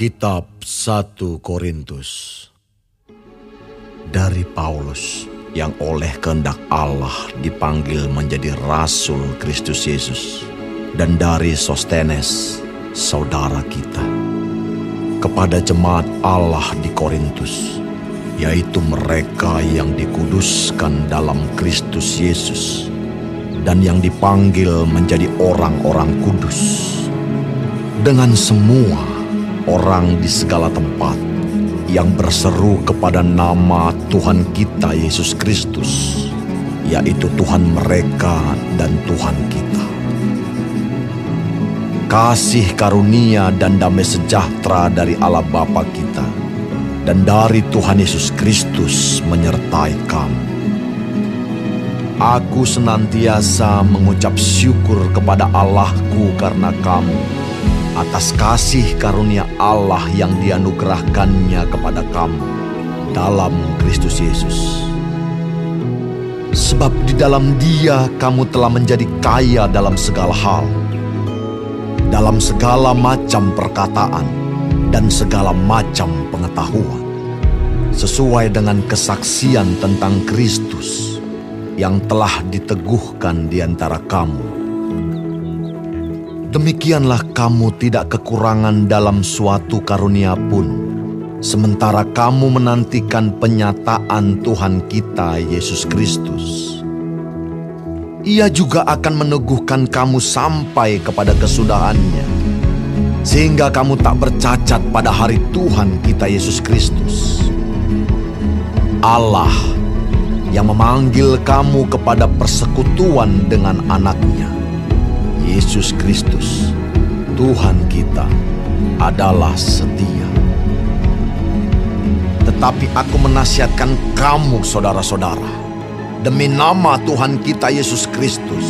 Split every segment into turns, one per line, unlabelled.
Kitab 1 Korintus Dari Paulus yang oleh kehendak Allah dipanggil menjadi Rasul Kristus Yesus dan dari Sostenes, saudara kita. Kepada jemaat Allah di Korintus, yaitu mereka yang dikuduskan dalam Kristus Yesus dan yang dipanggil menjadi orang-orang kudus. Dengan semua orang di segala tempat yang berseru kepada nama Tuhan kita Yesus Kristus, yaitu Tuhan mereka dan Tuhan kita. Kasih karunia dan damai sejahtera dari Allah Bapa kita dan dari Tuhan Yesus Kristus menyertai kamu. Aku senantiasa mengucap syukur kepada Allahku karena kamu atas kasih karunia Allah yang dianugerahkannya kepada kamu dalam Kristus Yesus. Sebab di dalam dia kamu telah menjadi kaya dalam segala hal, dalam segala macam perkataan dan segala macam pengetahuan, sesuai dengan kesaksian tentang Kristus yang telah diteguhkan di antara kamu. Demikianlah kamu tidak kekurangan dalam suatu karunia pun, sementara kamu menantikan penyataan Tuhan kita Yesus Kristus. Ia juga akan meneguhkan kamu sampai kepada kesudahannya, sehingga kamu tak bercacat pada hari Tuhan kita Yesus Kristus. Allah yang memanggil kamu kepada persekutuan dengan anaknya. Yesus Kristus, Tuhan kita, adalah setia. Tetapi aku menasihatkan kamu saudara-saudara, demi nama Tuhan kita Yesus Kristus,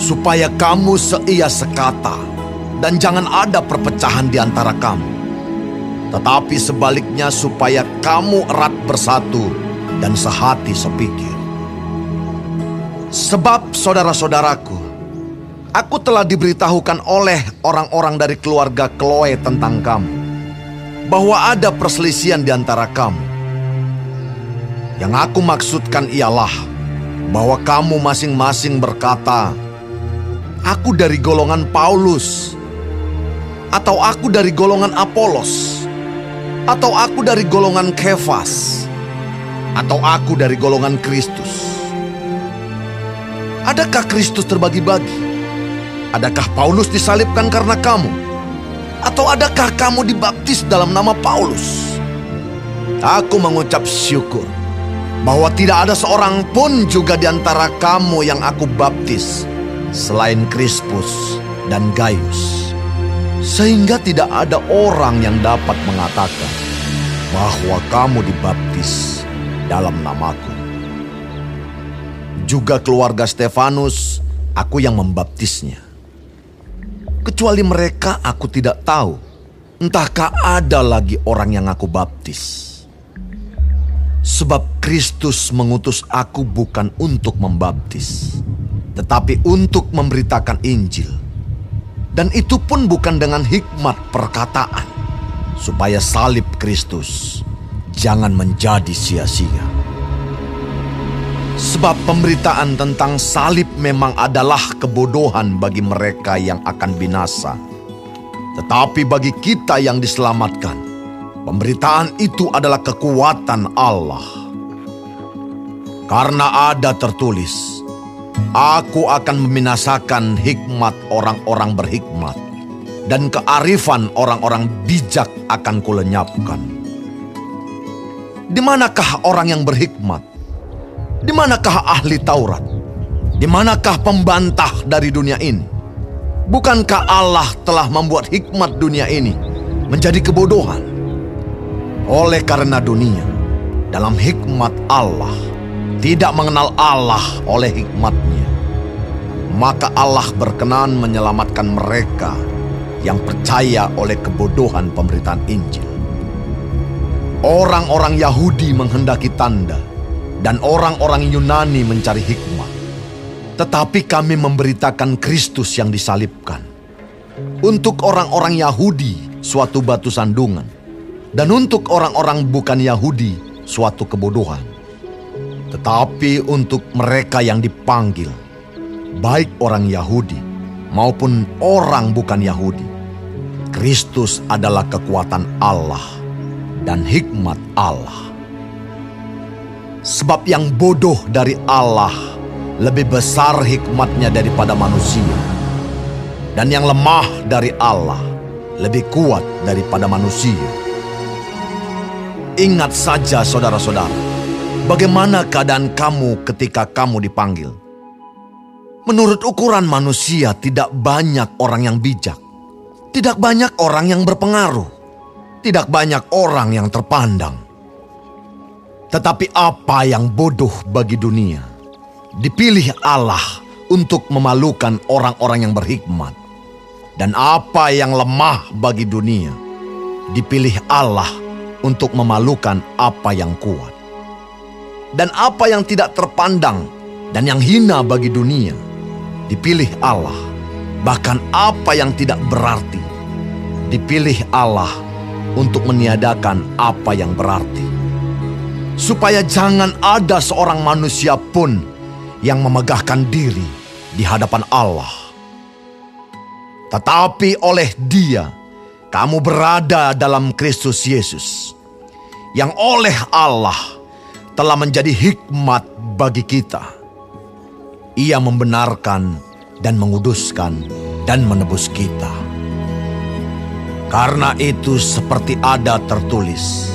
supaya kamu seia sekata dan jangan ada perpecahan di antara kamu. Tetapi sebaliknya supaya kamu erat bersatu dan sehati sepikir. Sebab saudara-saudaraku, aku telah diberitahukan oleh orang-orang dari keluarga Chloe tentang kamu, bahwa ada perselisihan di antara kamu. Yang aku maksudkan ialah bahwa kamu masing-masing berkata, "Aku dari golongan Paulus," atau "Aku dari golongan Apolos," atau "Aku dari golongan Kefas." atau aku dari golongan Kristus? Adakah Kristus terbagi-bagi? Adakah Paulus disalibkan karena kamu? Atau adakah kamu dibaptis dalam nama Paulus? Aku mengucap syukur bahwa tidak ada seorang pun juga di antara kamu yang aku baptis selain Krispus dan Gaius. Sehingga tidak ada orang yang dapat mengatakan bahwa kamu dibaptis dalam namaku. Juga keluarga Stefanus, aku yang membaptisnya. Kecuali mereka aku tidak tahu, entahkah ada lagi orang yang aku baptis. Sebab Kristus mengutus aku bukan untuk membaptis, tetapi untuk memberitakan Injil. Dan itu pun bukan dengan hikmat perkataan, supaya salib Kristus jangan menjadi sia-sia. Sebab pemberitaan tentang salib memang adalah kebodohan bagi mereka yang akan binasa. Tetapi bagi kita yang diselamatkan, pemberitaan itu adalah kekuatan Allah. Karena ada tertulis, Aku akan membinasakan hikmat orang-orang berhikmat, dan kearifan orang-orang bijak akan kulenyapkan. Di manakah orang yang berhikmat? Di manakah ahli Taurat? Di manakah pembantah dari dunia ini? Bukankah Allah telah membuat hikmat dunia ini menjadi kebodohan? Oleh karena dunia, dalam hikmat Allah, tidak mengenal Allah oleh hikmatnya, maka Allah berkenan menyelamatkan mereka yang percaya oleh kebodohan pemberitaan Injil. Orang-orang Yahudi menghendaki tanda, dan orang-orang Yunani mencari hikmah. Tetapi kami memberitakan Kristus yang disalibkan. Untuk orang-orang Yahudi, suatu batu sandungan, dan untuk orang-orang bukan Yahudi suatu kebodohan. Tetapi untuk mereka yang dipanggil, baik orang Yahudi maupun orang bukan Yahudi, Kristus adalah kekuatan Allah dan hikmat Allah. Sebab yang bodoh dari Allah lebih besar hikmatnya daripada manusia. Dan yang lemah dari Allah lebih kuat daripada manusia. Ingat saja saudara-saudara, bagaimana keadaan kamu ketika kamu dipanggil. Menurut ukuran manusia tidak banyak orang yang bijak. Tidak banyak orang yang berpengaruh. Tidak banyak orang yang terpandang. Tetapi apa yang bodoh bagi dunia, dipilih Allah untuk memalukan orang-orang yang berhikmat. Dan apa yang lemah bagi dunia, dipilih Allah untuk memalukan apa yang kuat. Dan apa yang tidak terpandang dan yang hina bagi dunia, dipilih Allah. Bahkan apa yang tidak berarti, dipilih Allah untuk meniadakan apa yang berarti. Supaya jangan ada seorang manusia pun yang memegahkan diri di hadapan Allah. Tetapi oleh Dia, kamu berada dalam Kristus Yesus, yang oleh Allah telah menjadi hikmat bagi kita. Ia membenarkan dan menguduskan dan menebus kita. Karena itu seperti ada tertulis,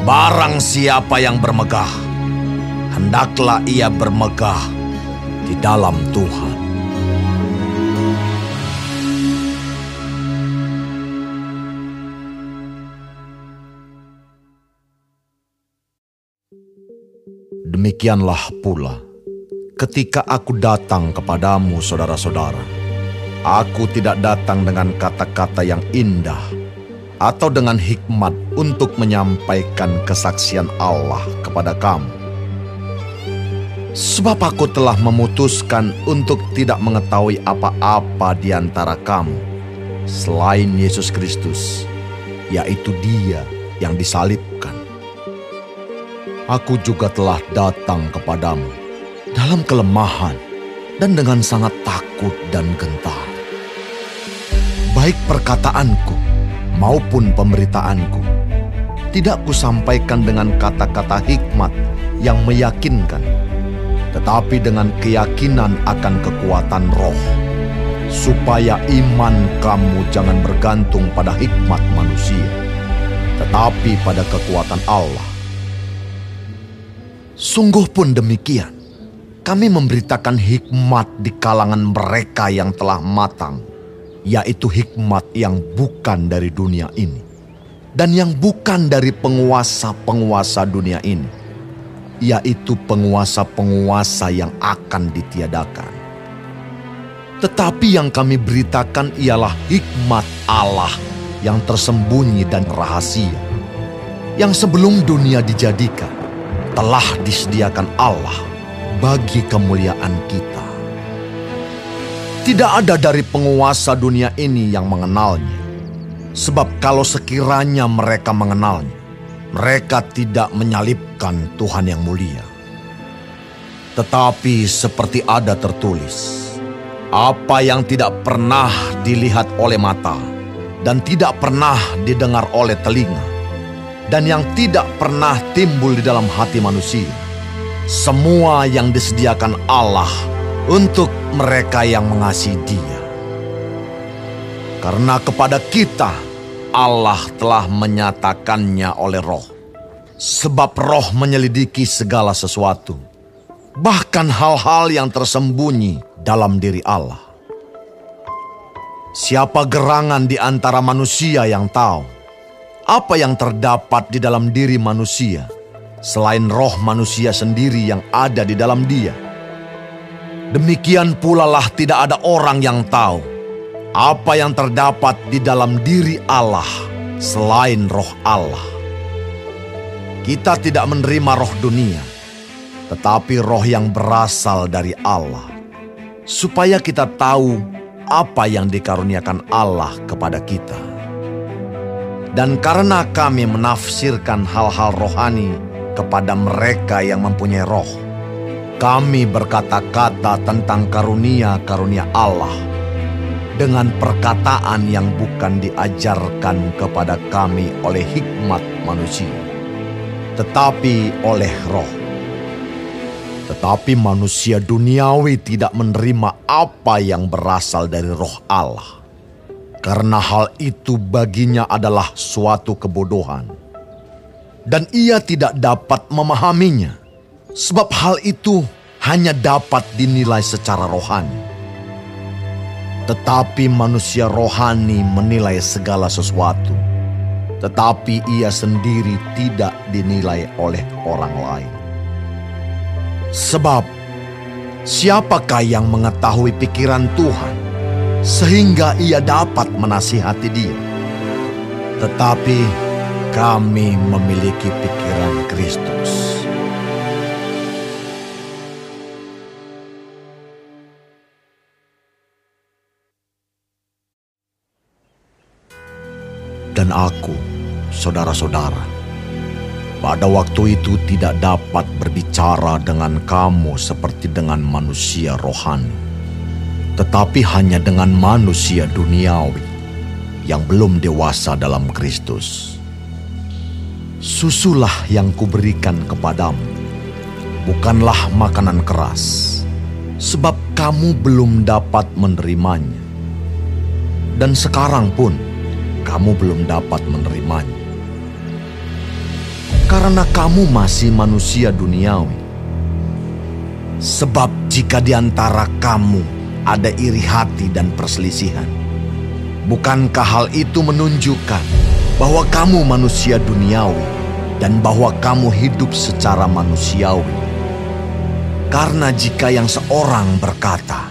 Barang siapa yang bermegah, hendaklah ia bermegah di dalam Tuhan. Demikianlah pula ketika aku datang kepadamu, saudara-saudara. Aku tidak datang dengan kata-kata yang indah atau dengan hikmat untuk menyampaikan kesaksian Allah kepada kamu. Sebab aku telah memutuskan untuk tidak mengetahui apa-apa di antara kamu selain Yesus Kristus, yaitu Dia yang disalibkan aku juga telah datang kepadamu dalam kelemahan dan dengan sangat takut dan gentar. Baik perkataanku maupun pemberitaanku, tidak kusampaikan dengan kata-kata hikmat yang meyakinkan, tetapi dengan keyakinan akan kekuatan roh, supaya iman kamu jangan bergantung pada hikmat manusia, tetapi pada kekuatan Allah. Sungguh pun demikian, kami memberitakan hikmat di kalangan mereka yang telah matang, yaitu hikmat yang bukan dari dunia ini, dan yang bukan dari penguasa-penguasa dunia ini, yaitu penguasa-penguasa yang akan ditiadakan. Tetapi yang kami beritakan ialah hikmat Allah yang tersembunyi dan rahasia, yang sebelum dunia dijadikan telah disediakan Allah bagi kemuliaan kita. Tidak ada dari penguasa dunia ini yang mengenalnya. Sebab kalau sekiranya mereka mengenalnya, mereka tidak menyalibkan Tuhan yang mulia. Tetapi seperti ada tertulis, apa yang tidak pernah dilihat oleh mata dan tidak pernah didengar oleh telinga, dan yang tidak pernah timbul di dalam hati manusia. Semua yang disediakan Allah untuk mereka yang mengasihi Dia. Karena kepada kita Allah telah menyatakannya oleh roh. Sebab roh menyelidiki segala sesuatu. Bahkan hal-hal yang tersembunyi dalam diri Allah. Siapa gerangan di antara manusia yang tahu? apa yang terdapat di dalam diri manusia selain roh manusia sendiri yang ada di dalam dia. Demikian pula lah tidak ada orang yang tahu apa yang terdapat di dalam diri Allah selain roh Allah. Kita tidak menerima roh dunia, tetapi roh yang berasal dari Allah, supaya kita tahu apa yang dikaruniakan Allah kepada kita. Dan karena kami menafsirkan hal-hal rohani kepada mereka yang mempunyai roh, kami berkata-kata tentang karunia-karunia Allah dengan perkataan yang bukan diajarkan kepada kami oleh hikmat manusia, tetapi oleh roh. Tetapi manusia duniawi tidak menerima apa yang berasal dari roh Allah. Karena hal itu baginya adalah suatu kebodohan. Dan ia tidak dapat memahaminya. Sebab hal itu hanya dapat dinilai secara rohani tetapi manusia rohani menilai segala sesuatu, tetapi ia sendiri tidak dinilai oleh orang lain. Sebab, siapakah yang mengetahui pikiran Tuhan sehingga ia dapat menasihati dia? Tetapi kami memiliki pikiran Kristus. Dan aku, saudara-saudara, pada waktu itu tidak dapat berbicara dengan kamu seperti dengan manusia rohani, tetapi hanya dengan manusia duniawi yang belum dewasa dalam Kristus. Susulah yang kuberikan kepadamu, bukanlah makanan keras, sebab kamu belum dapat menerimanya. Dan sekarang pun, kamu belum dapat menerimanya. Karena kamu masih manusia duniawi. Sebab jika di antara kamu ada iri hati dan perselisihan, bukankah hal itu menunjukkan bahwa kamu manusia duniawi dan bahwa kamu hidup secara manusiawi? Karena jika yang seorang berkata,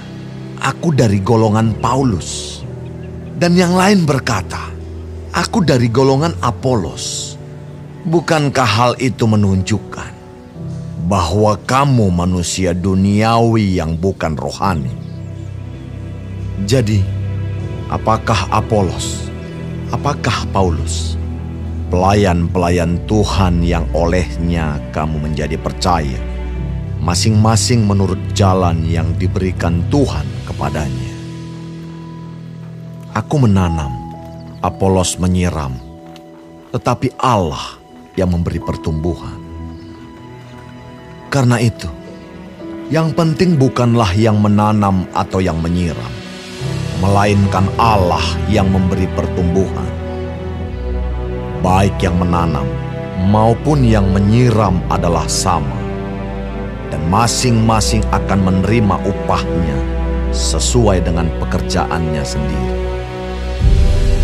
"Aku dari golongan Paulus," dan yang lain berkata, Aku dari golongan Apolos. Bukankah hal itu menunjukkan bahwa kamu manusia duniawi yang bukan rohani? Jadi, apakah Apolos? Apakah Paulus? Pelayan-pelayan Tuhan yang olehnya kamu menjadi percaya, masing-masing menurut jalan yang diberikan Tuhan kepadanya. Aku menanam, Apolos menyiram, tetapi Allah yang memberi pertumbuhan. Karena itu, yang penting bukanlah yang menanam atau yang menyiram, melainkan Allah yang memberi pertumbuhan. Baik yang menanam maupun yang menyiram adalah sama, dan masing-masing akan menerima upahnya sesuai dengan pekerjaannya sendiri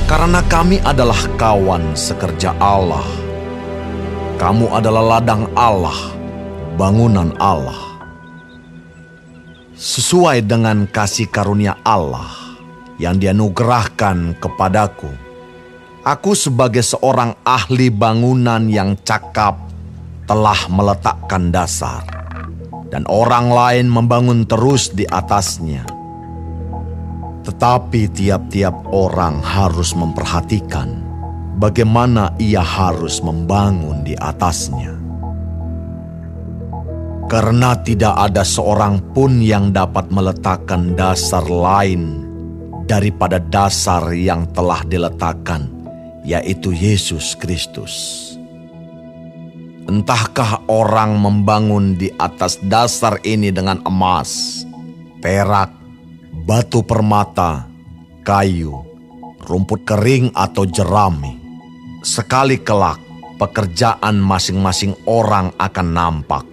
karena kami adalah kawan sekerja Allah. Kamu adalah ladang Allah, bangunan Allah. Sesuai dengan kasih karunia Allah yang dianugerahkan kepadaku, aku sebagai seorang ahli bangunan yang cakap telah meletakkan dasar, dan orang lain membangun terus di atasnya. Tetapi tiap-tiap orang harus memperhatikan bagaimana ia harus membangun di atasnya. Karena tidak ada seorang pun yang dapat meletakkan dasar lain daripada dasar yang telah diletakkan, yaitu Yesus Kristus. Entahkah orang membangun di atas dasar ini dengan emas, perak, batu permata, kayu, rumput kering atau jerami. Sekali kelak, pekerjaan masing-masing orang akan nampak.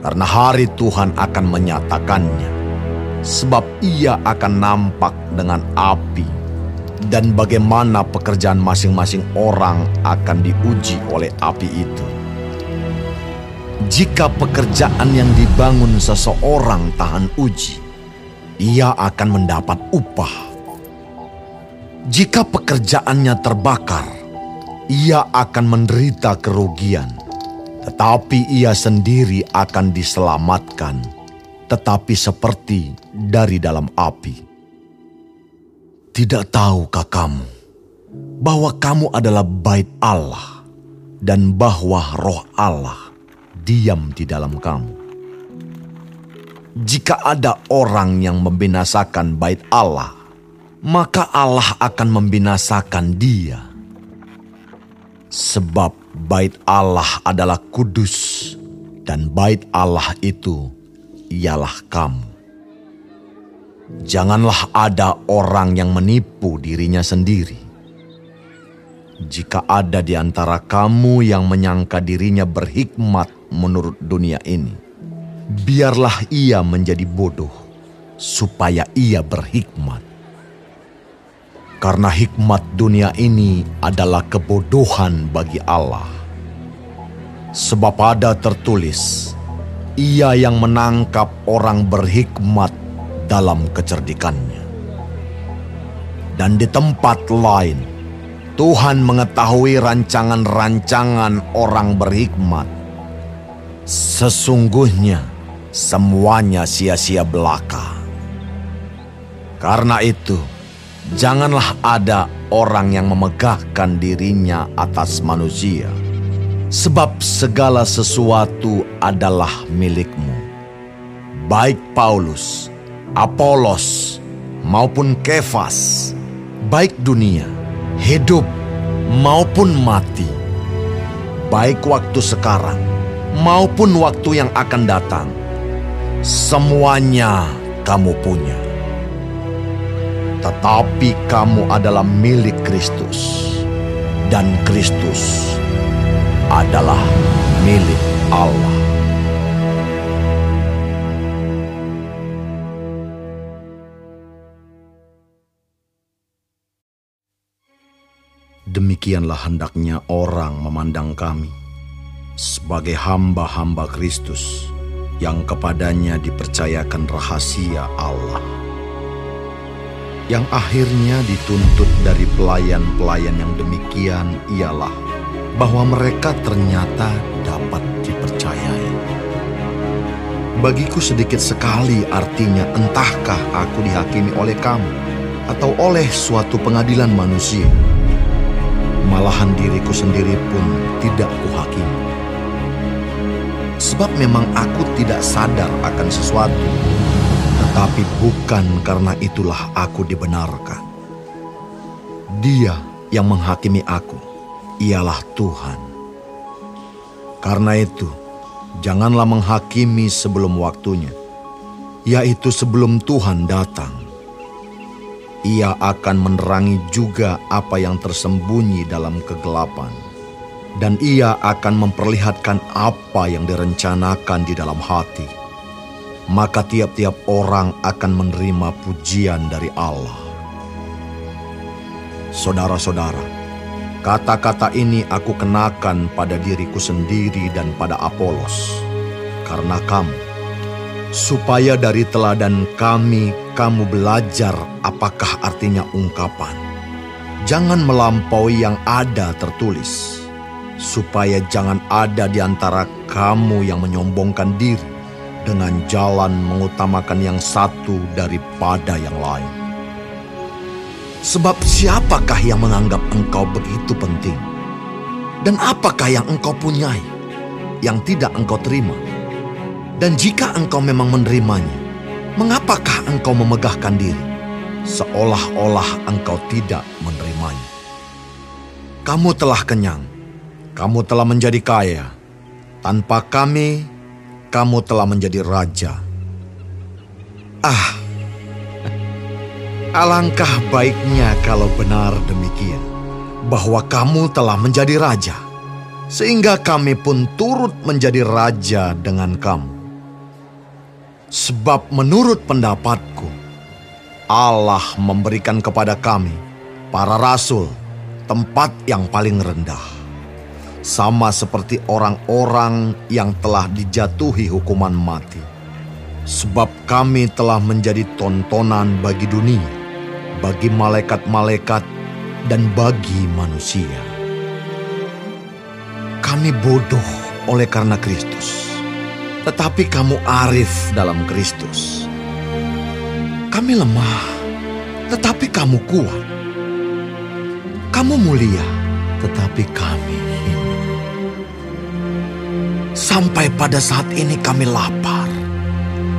Karena hari Tuhan akan menyatakannya, sebab ia akan nampak dengan api, dan bagaimana pekerjaan masing-masing orang akan diuji oleh api itu. Jika pekerjaan yang dibangun seseorang tahan uji, ia akan mendapat upah. Jika pekerjaannya terbakar, ia akan menderita kerugian, tetapi ia sendiri akan diselamatkan, tetapi seperti dari dalam api. Tidak tahukah kamu bahwa kamu adalah bait Allah dan bahwa roh Allah diam di dalam kamu. Jika ada orang yang membinasakan bait Allah, maka Allah akan membinasakan dia. Sebab bait Allah adalah kudus dan bait Allah itu ialah kamu. Janganlah ada orang yang menipu dirinya sendiri. Jika ada di antara kamu yang menyangka dirinya berhikmat menurut dunia ini, biarlah ia menjadi bodoh, supaya ia berhikmat. Karena hikmat dunia ini adalah kebodohan bagi Allah. Sebab ada tertulis, ia yang menangkap orang berhikmat dalam kecerdikannya. Dan di tempat lain, Tuhan mengetahui rancangan-rancangan orang berhikmat. Sesungguhnya semuanya sia-sia belaka. Karena itu, janganlah ada orang yang memegahkan dirinya atas manusia, sebab segala sesuatu adalah milikmu. Baik Paulus, Apolos, maupun Kefas, baik dunia, hidup maupun mati, baik waktu sekarang maupun waktu yang akan datang, semuanya kamu punya. Tetapi kamu adalah milik Kristus, dan Kristus adalah milik Allah. Demikianlah hendaknya orang memandang kami sebagai hamba-hamba Kristus yang kepadanya dipercayakan rahasia Allah. Yang akhirnya dituntut dari pelayan-pelayan yang demikian ialah bahwa mereka ternyata dapat dipercayai. Bagiku sedikit sekali artinya entahkah aku dihakimi oleh kamu atau oleh suatu pengadilan manusia malahan diriku sendiri pun tidak kuhakimi. Sebab memang aku tidak sadar akan sesuatu, tetapi bukan karena itulah aku dibenarkan. Dia yang menghakimi aku, ialah Tuhan. Karena itu, janganlah menghakimi sebelum waktunya, yaitu sebelum Tuhan datang ia akan menerangi juga apa yang tersembunyi dalam kegelapan, dan ia akan memperlihatkan apa yang direncanakan di dalam hati. Maka tiap-tiap orang akan menerima pujian dari Allah. Saudara-saudara, kata-kata ini aku kenakan pada diriku sendiri dan pada Apolos, karena kamu, supaya dari teladan kami kamu belajar apakah artinya ungkapan. Jangan melampaui yang ada tertulis, supaya jangan ada di antara kamu yang menyombongkan diri dengan jalan mengutamakan yang satu daripada yang lain. Sebab siapakah yang menganggap engkau begitu penting? Dan apakah yang engkau punyai yang tidak engkau terima? Dan jika engkau memang menerimanya, mengapakah engkau memegahkan diri? seolah-olah engkau tidak menerimanya. Kamu telah kenyang, kamu telah menjadi kaya. Tanpa kami, kamu telah menjadi raja. Ah, alangkah baiknya kalau benar demikian, bahwa kamu telah menjadi raja, sehingga kami pun turut menjadi raja dengan kamu. Sebab menurut pendapatku, Allah memberikan kepada kami, para rasul, tempat yang paling rendah. Sama seperti orang-orang yang telah dijatuhi hukuman mati. Sebab kami telah menjadi tontonan bagi dunia, bagi malaikat-malaikat, dan bagi manusia. Kami bodoh oleh karena Kristus, tetapi kamu arif dalam Kristus kami lemah, tetapi kamu kuat. Kamu mulia, tetapi kami. Sampai pada saat ini kami lapar,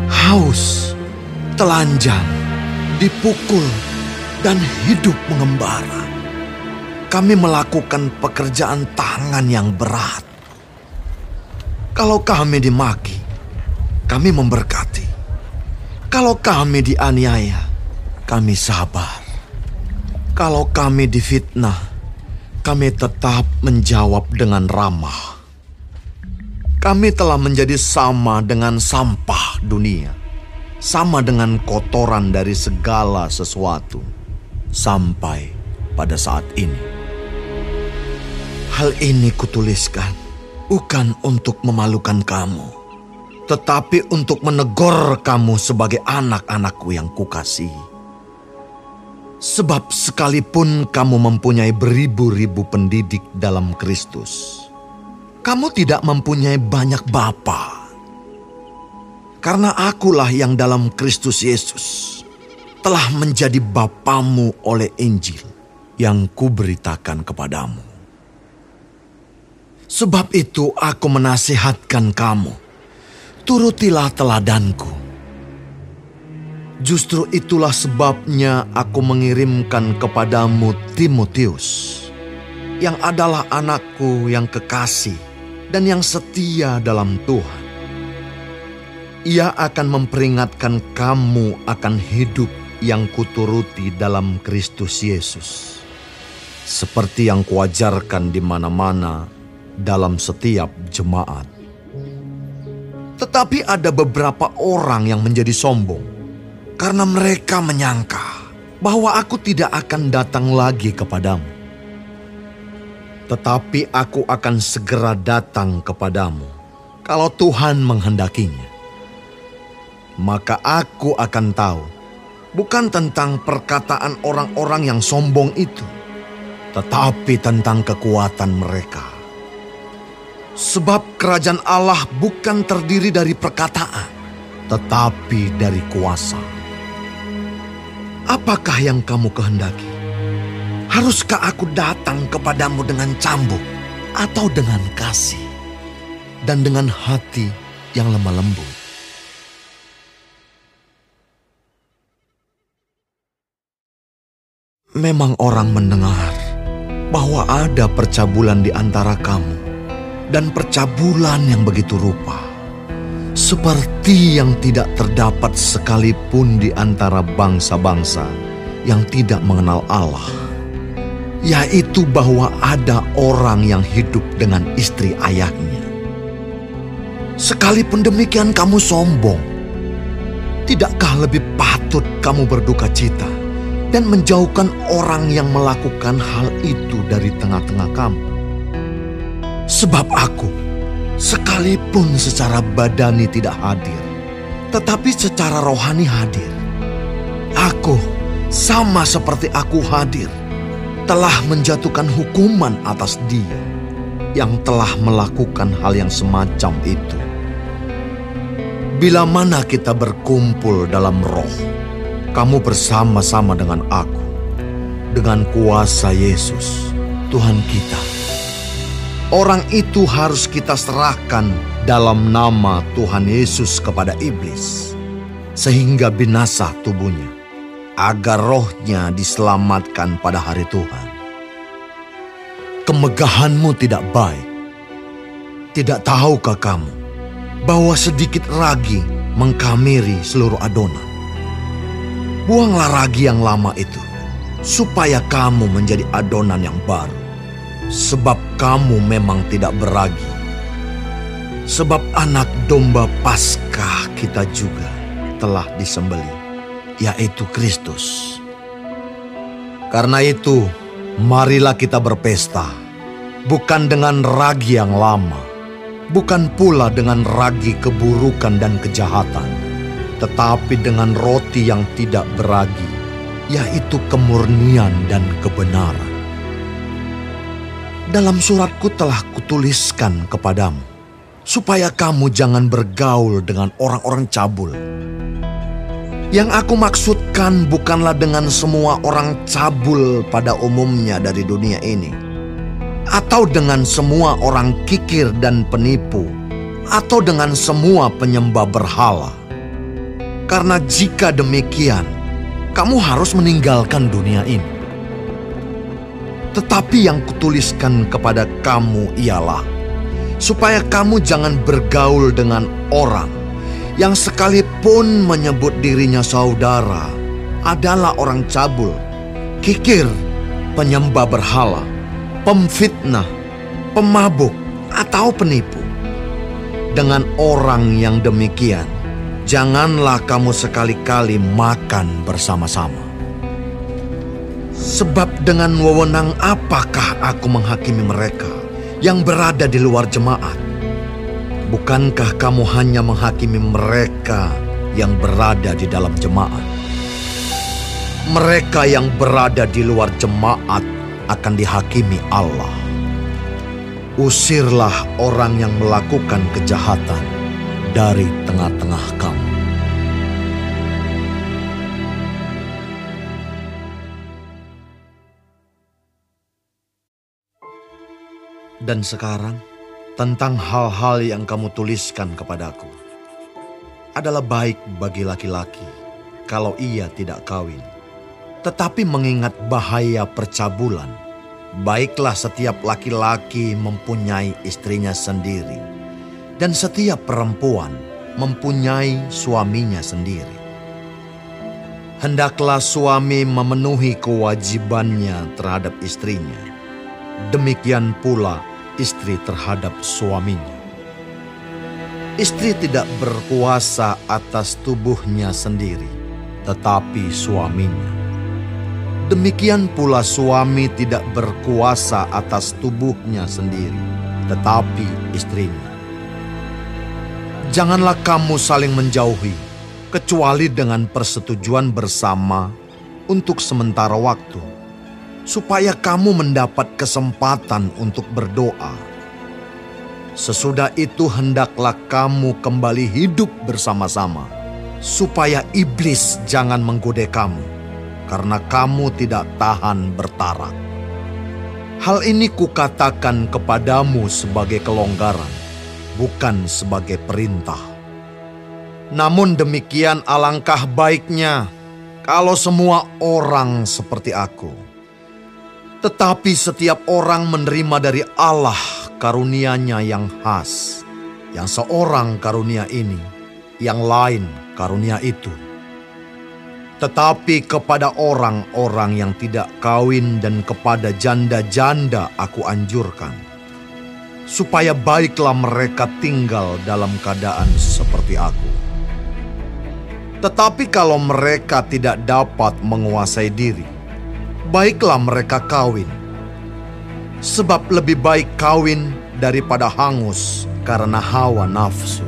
haus, telanjang, dipukul, dan hidup mengembara. Kami melakukan pekerjaan tangan yang berat. Kalau kami dimaki, kami memberkati. Kalau kami dianiaya, kami sabar. Kalau kami difitnah, kami tetap menjawab dengan ramah. Kami telah menjadi sama dengan sampah dunia, sama dengan kotoran dari segala sesuatu, sampai pada saat ini. Hal ini kutuliskan bukan untuk memalukan kamu, tetapi untuk menegur kamu sebagai anak-anakku yang kukasihi. Sebab sekalipun kamu mempunyai beribu-ribu pendidik dalam Kristus, kamu tidak mempunyai banyak bapa. Karena akulah yang dalam Kristus Yesus telah menjadi bapamu oleh Injil yang kuberitakan kepadamu. Sebab itu aku menasihatkan kamu, turutilah teladanku. Justru itulah sebabnya aku mengirimkan kepadamu Timotius, yang adalah anakku yang kekasih dan yang setia dalam Tuhan. Ia akan memperingatkan kamu akan hidup yang kuturuti dalam Kristus Yesus. Seperti yang kuajarkan di mana-mana dalam setiap jemaat. Tetapi ada beberapa orang yang menjadi sombong karena mereka menyangka bahwa aku tidak akan datang lagi kepadamu. Tetapi aku akan segera datang kepadamu kalau Tuhan menghendakinya. Maka aku akan tahu bukan tentang perkataan orang-orang yang sombong itu, tetapi tentang kekuatan mereka Sebab kerajaan Allah bukan terdiri dari perkataan, tetapi dari kuasa. Apakah yang kamu kehendaki? Haruskah aku datang kepadamu dengan cambuk atau dengan kasih dan dengan hati yang lemah lembut? Memang orang mendengar bahwa ada percabulan di antara kamu dan percabulan yang begitu rupa. Seperti yang tidak terdapat sekalipun di antara bangsa-bangsa yang tidak mengenal Allah. Yaitu bahwa ada orang yang hidup dengan istri ayahnya. Sekalipun demikian kamu sombong. Tidakkah lebih patut kamu berduka cita dan menjauhkan orang yang melakukan hal itu dari tengah-tengah kamu? Sebab aku, sekalipun secara badani tidak hadir, tetapi secara rohani hadir. Aku, sama seperti aku hadir, telah menjatuhkan hukuman atas dia yang telah melakukan hal yang semacam itu. Bila mana kita berkumpul dalam roh, kamu bersama-sama dengan aku, dengan kuasa Yesus, Tuhan kita Orang itu harus kita serahkan dalam nama Tuhan Yesus kepada iblis, sehingga binasa tubuhnya, agar rohnya diselamatkan pada hari Tuhan. Kemegahanmu tidak baik. Tidak tahukah kamu bahwa sedikit ragi mengkamiri seluruh adonan? Buanglah ragi yang lama itu, supaya kamu menjadi adonan yang baru sebab kamu memang tidak beragi. Sebab anak domba Paskah kita juga telah disembeli, yaitu Kristus. Karena itu, marilah kita berpesta, bukan dengan ragi yang lama, bukan pula dengan ragi keburukan dan kejahatan, tetapi dengan roti yang tidak beragi, yaitu kemurnian dan kebenaran dalam suratku telah kutuliskan kepadamu, supaya kamu jangan bergaul dengan orang-orang cabul. Yang aku maksudkan bukanlah dengan semua orang cabul pada umumnya dari dunia ini, atau dengan semua orang kikir dan penipu, atau dengan semua penyembah berhala. Karena jika demikian, kamu harus meninggalkan dunia ini. Tetapi yang kutuliskan kepada kamu ialah supaya kamu jangan bergaul dengan orang yang sekalipun menyebut dirinya saudara adalah orang cabul, kikir, penyembah berhala, pemfitnah, pemabuk, atau penipu. Dengan orang yang demikian, janganlah kamu sekali-kali makan bersama-sama. Sebab dengan wewenang apakah aku menghakimi mereka yang berada di luar jemaat? Bukankah kamu hanya menghakimi mereka yang berada di dalam jemaat? Mereka yang berada di luar jemaat akan dihakimi Allah. Usirlah orang yang melakukan kejahatan dari tengah-tengah kamu. Dan sekarang, tentang hal-hal yang kamu tuliskan kepadaku adalah baik bagi laki-laki kalau ia tidak kawin. Tetapi mengingat bahaya percabulan, baiklah setiap laki-laki mempunyai istrinya sendiri, dan setiap perempuan mempunyai suaminya sendiri. Hendaklah suami memenuhi kewajibannya terhadap istrinya. Demikian pula istri terhadap suaminya. Istri tidak berkuasa atas tubuhnya sendiri, tetapi suaminya. Demikian pula suami tidak berkuasa atas tubuhnya sendiri, tetapi istrinya. Janganlah kamu saling menjauhi, kecuali dengan persetujuan bersama untuk sementara waktu supaya kamu mendapat kesempatan untuk berdoa. Sesudah itu, hendaklah kamu kembali hidup bersama-sama, supaya iblis jangan menggoda kamu, karena kamu tidak tahan bertarak. Hal ini kukatakan kepadamu sebagai kelonggaran, bukan sebagai perintah. Namun demikian, alangkah baiknya kalau semua orang seperti aku tetapi setiap orang menerima dari Allah karunia-Nya yang khas. Yang seorang karunia ini, yang lain karunia itu. Tetapi kepada orang-orang yang tidak kawin dan kepada janda-janda aku anjurkan. Supaya baiklah mereka tinggal dalam keadaan seperti aku. Tetapi kalau mereka tidak dapat menguasai diri, baiklah mereka kawin. Sebab lebih baik kawin daripada hangus karena hawa nafsu.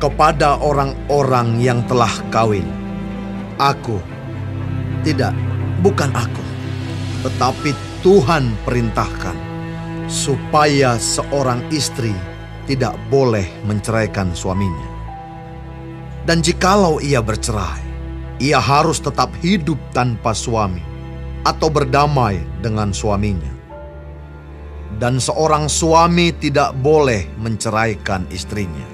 Kepada orang-orang yang telah kawin, aku tidak, bukan aku, tetapi Tuhan perintahkan supaya seorang istri tidak boleh menceraikan suaminya. Dan jikalau ia bercerai, ia harus tetap hidup tanpa suami atau berdamai dengan suaminya. Dan seorang suami tidak boleh menceraikan istrinya.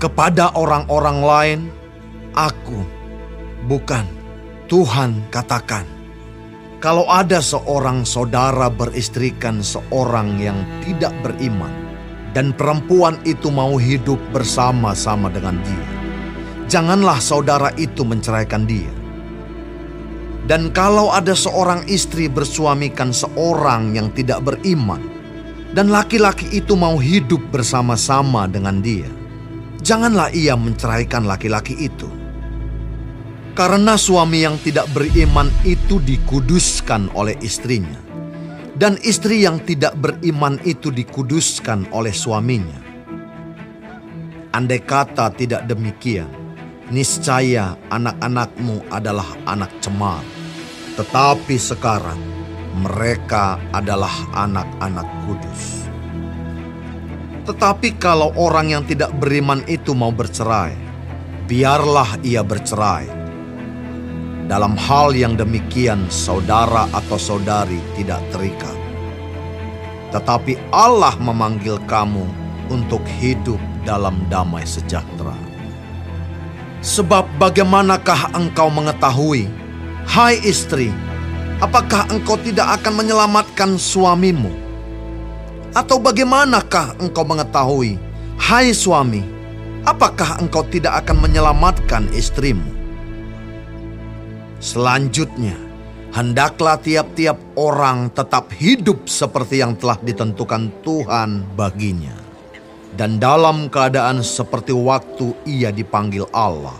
Kepada orang-orang lain, aku bukan Tuhan katakan. Kalau ada seorang saudara beristrikan seorang yang tidak beriman, dan perempuan itu mau hidup bersama-sama dengan dia, janganlah saudara itu menceraikan dia. Dan kalau ada seorang istri bersuamikan seorang yang tidak beriman, dan laki-laki itu mau hidup bersama-sama dengan dia, janganlah ia menceraikan laki-laki itu. Karena suami yang tidak beriman itu dikuduskan oleh istrinya, dan istri yang tidak beriman itu dikuduskan oleh suaminya. Andai kata tidak demikian, niscaya anak-anakmu adalah anak cemar. Tetapi sekarang mereka adalah anak-anak kudus. Tetapi kalau orang yang tidak beriman itu mau bercerai, biarlah ia bercerai. Dalam hal yang demikian, saudara atau saudari tidak terikat, tetapi Allah memanggil kamu untuk hidup dalam damai sejahtera. Sebab, bagaimanakah engkau mengetahui, hai istri, apakah engkau tidak akan menyelamatkan suamimu? Atau bagaimanakah engkau mengetahui, hai suami, apakah engkau tidak akan menyelamatkan istrimu? Selanjutnya, hendaklah tiap-tiap orang tetap hidup seperti yang telah ditentukan Tuhan baginya, dan dalam keadaan seperti waktu ia dipanggil Allah.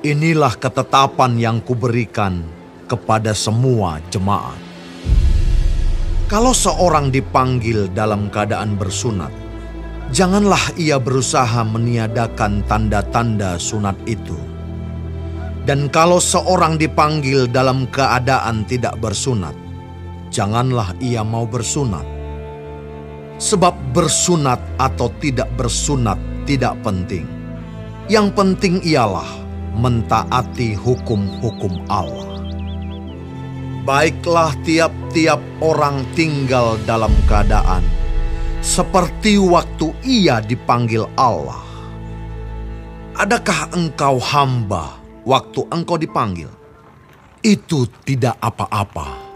Inilah ketetapan yang kuberikan kepada semua jemaat. Kalau seorang dipanggil dalam keadaan bersunat, janganlah ia berusaha meniadakan tanda-tanda sunat itu. Dan kalau seorang dipanggil dalam keadaan tidak bersunat, janganlah ia mau bersunat. Sebab bersunat atau tidak bersunat tidak penting. Yang penting ialah mentaati hukum-hukum Allah baiklah tiap-tiap orang tinggal dalam keadaan seperti waktu ia dipanggil Allah. Adakah engkau hamba waktu engkau dipanggil? Itu tidak apa-apa.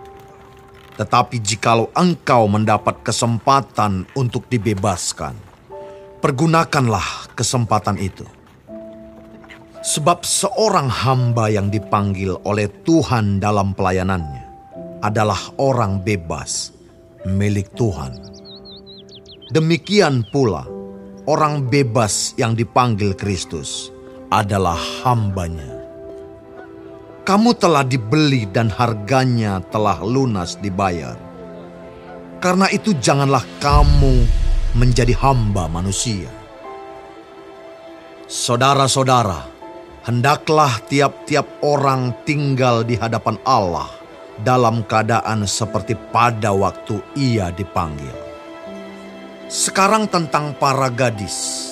Tetapi jikalau engkau mendapat kesempatan untuk dibebaskan, pergunakanlah kesempatan itu. Sebab seorang hamba yang dipanggil oleh Tuhan dalam pelayanannya adalah orang bebas milik Tuhan. Demikian pula orang bebas yang dipanggil Kristus adalah hambanya. Kamu telah dibeli dan harganya telah lunas dibayar. Karena itu janganlah kamu menjadi hamba manusia. Saudara-saudara, hendaklah tiap-tiap orang tinggal di hadapan Allah dalam keadaan seperti pada waktu ia dipanggil. Sekarang tentang para gadis.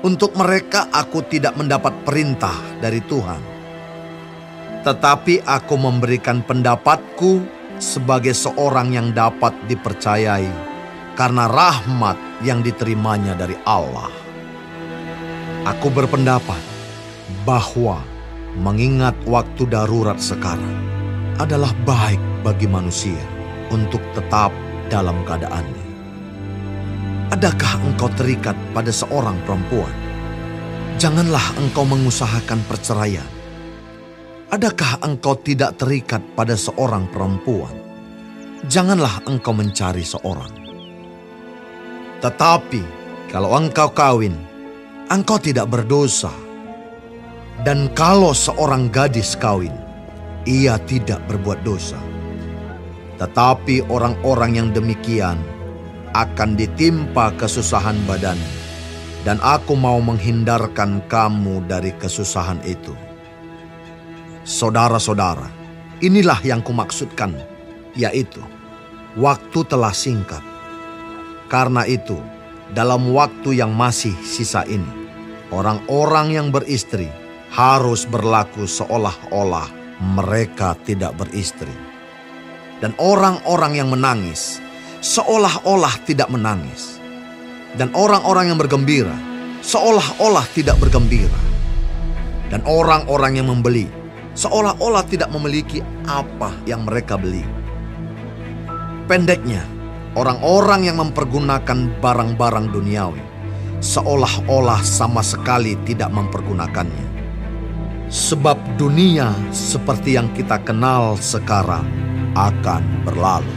Untuk mereka aku tidak mendapat perintah dari Tuhan. Tetapi aku memberikan pendapatku sebagai seorang yang dapat dipercayai karena rahmat yang diterimanya dari Allah. Aku berpendapat bahwa mengingat waktu darurat sekarang, adalah baik bagi manusia untuk tetap dalam keadaannya. Adakah engkau terikat pada seorang perempuan? Janganlah engkau mengusahakan perceraian. Adakah engkau tidak terikat pada seorang perempuan? Janganlah engkau mencari seorang. Tetapi kalau engkau kawin, engkau tidak berdosa. Dan kalau seorang gadis kawin, ia tidak berbuat dosa. Tetapi orang-orang yang demikian akan ditimpa kesusahan badan, dan aku mau menghindarkan kamu dari kesusahan itu. Saudara-saudara, inilah yang kumaksudkan, yaitu waktu telah singkat. Karena itu, dalam waktu yang masih sisa ini, orang-orang yang beristri harus berlaku seolah-olah mereka tidak beristri. Dan orang-orang yang menangis seolah-olah tidak menangis. Dan orang-orang yang bergembira seolah-olah tidak bergembira. Dan orang-orang yang membeli seolah-olah tidak memiliki apa yang mereka beli. Pendeknya, orang-orang yang mempergunakan barang-barang duniawi seolah-olah sama sekali tidak mempergunakannya Sebab dunia seperti yang kita kenal sekarang akan berlalu.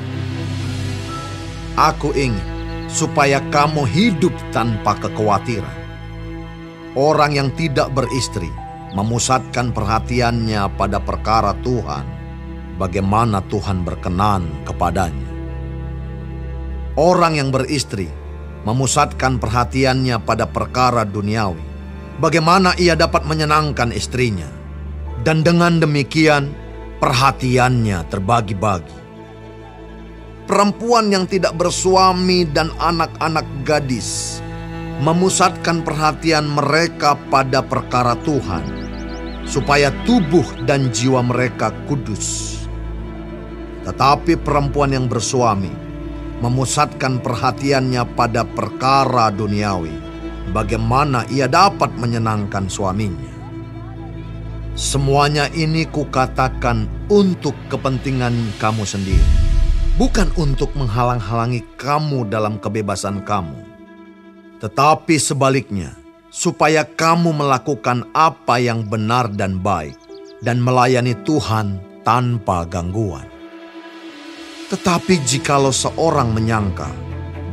Aku ingin supaya kamu hidup tanpa kekhawatiran. Orang yang tidak beristri memusatkan perhatiannya pada perkara Tuhan, bagaimana Tuhan berkenan kepadanya. Orang yang beristri memusatkan perhatiannya pada perkara duniawi, bagaimana ia dapat menyenangkan istrinya. Dan dengan demikian, perhatiannya terbagi-bagi. Perempuan yang tidak bersuami dan anak-anak gadis memusatkan perhatian mereka pada perkara Tuhan, supaya tubuh dan jiwa mereka kudus. Tetapi perempuan yang bersuami memusatkan perhatiannya pada perkara duniawi, bagaimana ia dapat menyenangkan suaminya. Semuanya ini kukatakan untuk kepentingan kamu sendiri, bukan untuk menghalang-halangi kamu dalam kebebasan kamu, tetapi sebaliknya, supaya kamu melakukan apa yang benar dan baik, dan melayani Tuhan tanpa gangguan. Tetapi jikalau seorang menyangka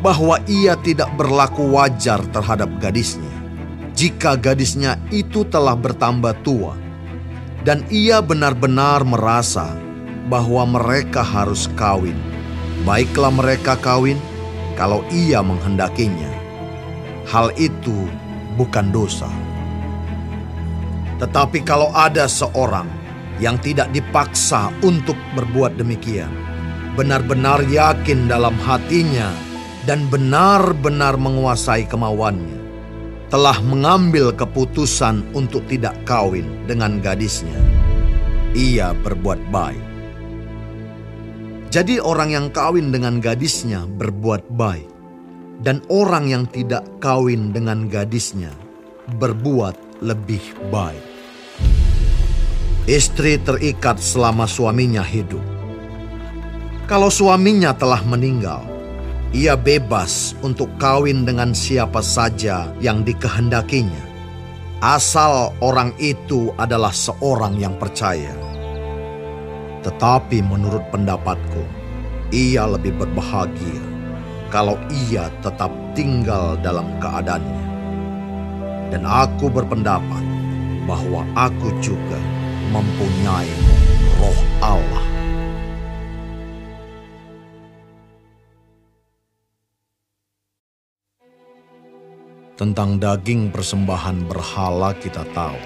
bahwa ia tidak berlaku wajar terhadap gadisnya, jika gadisnya itu telah bertambah tua, dan ia benar-benar merasa bahwa mereka harus kawin. Baiklah mereka kawin kalau ia menghendakinya. Hal itu bukan dosa. Tetapi kalau ada seorang yang tidak dipaksa untuk berbuat demikian, benar-benar yakin dalam hatinya dan benar-benar menguasai kemauannya, telah mengambil keputusan untuk tidak kawin dengan gadisnya. Ia berbuat baik. Jadi orang yang kawin dengan gadisnya berbuat baik. Dan orang yang tidak kawin dengan gadisnya berbuat lebih baik. Istri terikat selama suaminya hidup. Kalau suaminya telah meninggal, ia bebas untuk kawin dengan siapa saja yang dikehendakinya, asal orang itu adalah seorang yang percaya. Tetapi menurut pendapatku, ia lebih berbahagia kalau ia tetap tinggal dalam keadaannya. Dan aku berpendapat bahwa aku juga mempunyai roh Allah. Tentang daging persembahan berhala kita tahu.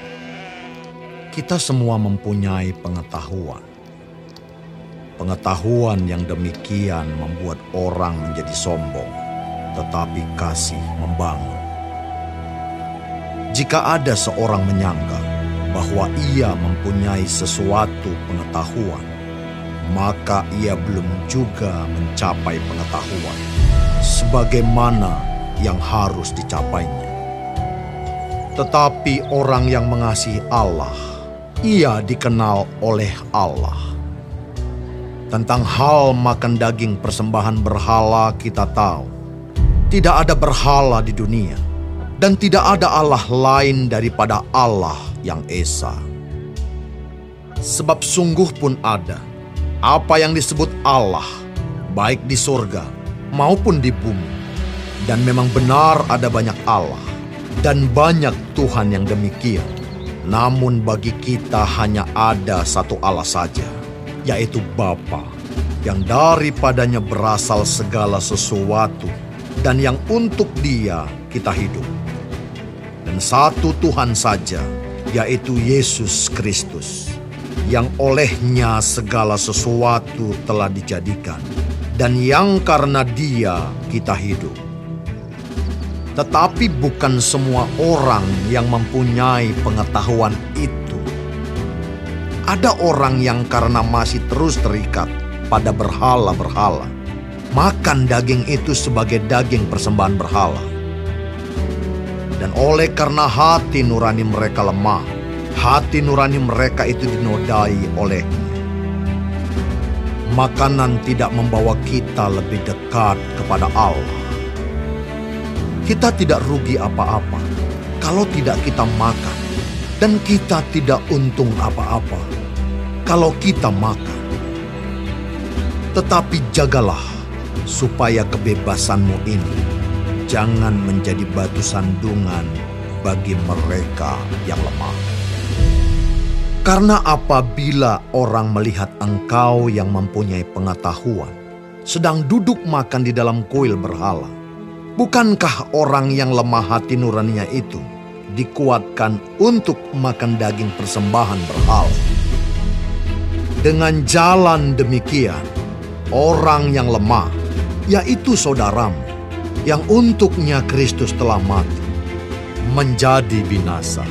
Kita semua mempunyai pengetahuan. Pengetahuan yang demikian membuat orang menjadi sombong, tetapi kasih membangun. Jika ada seorang menyangka bahwa ia mempunyai sesuatu pengetahuan, maka ia belum juga mencapai pengetahuan sebagaimana yang harus dicapainya. Tetapi orang yang mengasihi Allah, ia dikenal oleh Allah. Tentang hal makan daging persembahan berhala kita tahu, tidak ada berhala di dunia, dan tidak ada Allah lain daripada Allah yang Esa. Sebab sungguh pun ada, apa yang disebut Allah, baik di surga maupun di bumi, dan memang benar ada banyak Allah dan banyak Tuhan yang demikian. Namun bagi kita hanya ada satu Allah saja, yaitu Bapa, yang daripadanya berasal segala sesuatu dan yang untuk dia kita hidup. Dan satu Tuhan saja, yaitu Yesus Kristus, yang olehnya segala sesuatu telah dijadikan, dan yang karena dia kita hidup tetapi bukan semua orang yang mempunyai pengetahuan itu. Ada orang yang karena masih terus terikat pada berhala-berhala, makan daging itu sebagai daging persembahan berhala. Dan oleh karena hati nurani mereka lemah, hati nurani mereka itu dinodai olehnya. Makanan tidak membawa kita lebih dekat kepada Allah kita tidak rugi apa-apa kalau tidak kita makan, dan kita tidak untung apa-apa kalau kita makan. Tetapi jagalah supaya kebebasanmu ini jangan menjadi batu sandungan bagi mereka yang lemah. Karena apabila orang melihat engkau yang mempunyai pengetahuan sedang duduk makan di dalam kuil berhala, Bukankah orang yang lemah hati nuraninya itu dikuatkan untuk makan daging persembahan berhala? Dengan jalan demikian, orang yang lemah, yaitu saudaramu, yang untuknya Kristus telah mati menjadi binasa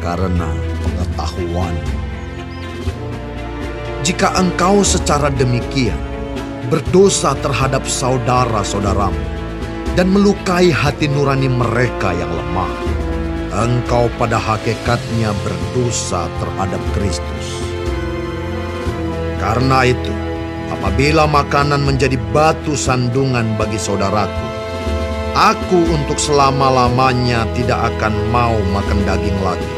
karena pengetahuan. Jika engkau secara demikian berdosa terhadap saudara-saudaramu dan melukai hati nurani mereka yang lemah, engkau pada hakikatnya berdosa terhadap Kristus. Karena itu, apabila makanan menjadi batu sandungan bagi saudaraku, aku untuk selama-lamanya tidak akan mau makan daging lagi,